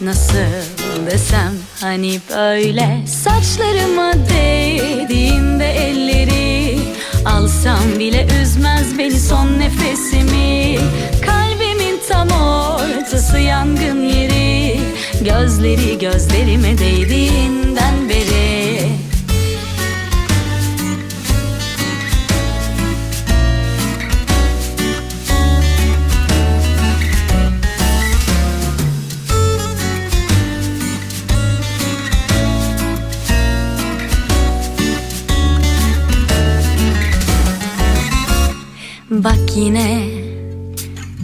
Nasıl desem hani böyle Saçlarıma değdiğinde elleri Alsam bile üzmez beni son nefesimi. Kalbimin tam ortası yangın yeri Gözleri gözlerime değdiğinden beri yine.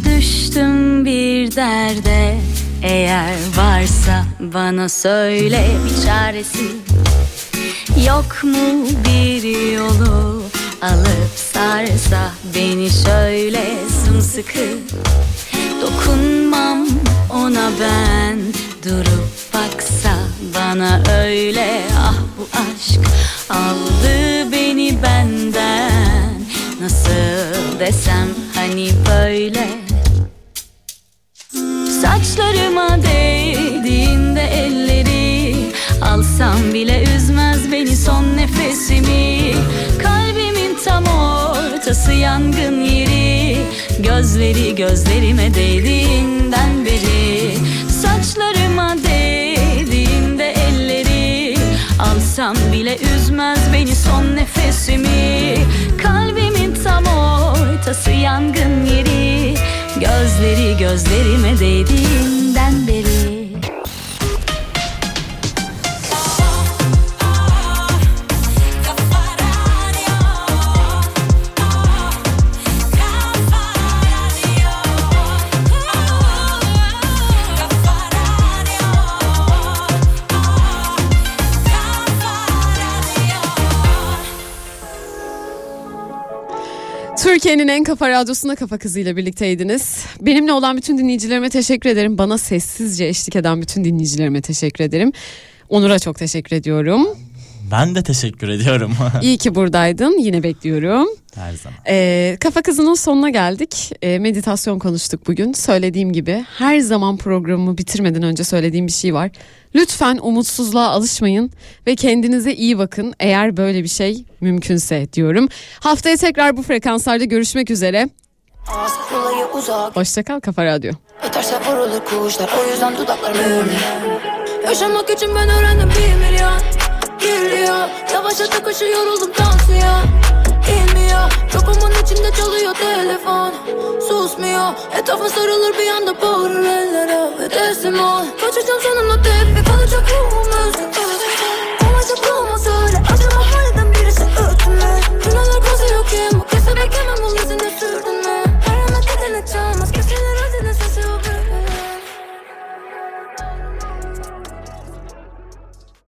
Düştüm bir derde. Eğer varsa bana söyle bir çaresi. Yok mu bir yolu alıp sarsa Beni şöyle sımsıkı? Dokunmam ona ben. Durup baksa Bana öyle. Ah bu aşk aldı beni benden Nasıl desem hani böyle. Saçlarıma değdiğinde elleri Alsam bile üzmez beni son nefesimi. Kalbimin tam ortası yangın yeri Gözleri gözlerime değdiğinden beri Alsam bile üzmez beni son nefesimi. Kalbimin tam ortası yangın yeri. Gözleri gözlerime değdiğinden beri Türkiye'nin en kafa radyosunda kafa kızıyla birlikteydiniz. Benimle olan bütün dinleyicilerime teşekkür ederim. Bana sessizce eşlik eden bütün dinleyicilerime teşekkür ederim. Onur'a çok teşekkür ediyorum. Ben de teşekkür ediyorum. İyi ki buradaydın. Yine bekliyorum. Her zaman. Ee, kafa kızının sonuna geldik. Ee, meditasyon konuştuk bugün. Söylediğim gibi her zaman programımı bitirmeden önce söylediğim bir şey var. Lütfen umutsuzluğa alışmayın ve kendinize iyi bakın eğer böyle bir şey mümkünse diyorum. Haftaya tekrar bu frekanslarda görüşmek üzere. Ağız kolayı uzak Hoşçakal Kafa Radyo. Öterse vurulur kuşlar O yüzden dudaklar mühürlü Yaşamak için ben öğrendim bir milyon gülüyor Yavaş yavaş koşu yoruldum tansiyon İnmiyor. Kafamın içinde çalıyor telefon. Susmuyor. Etrafa sarılır bir anda bağırır ellere Ve teslim ol Kaçacağım sonunda tepki kalacak ruhum özgür Olacak ruhuma söyle Acaba halden birisi ötmü Günahlar kozuyor kim bu kese beklemem onu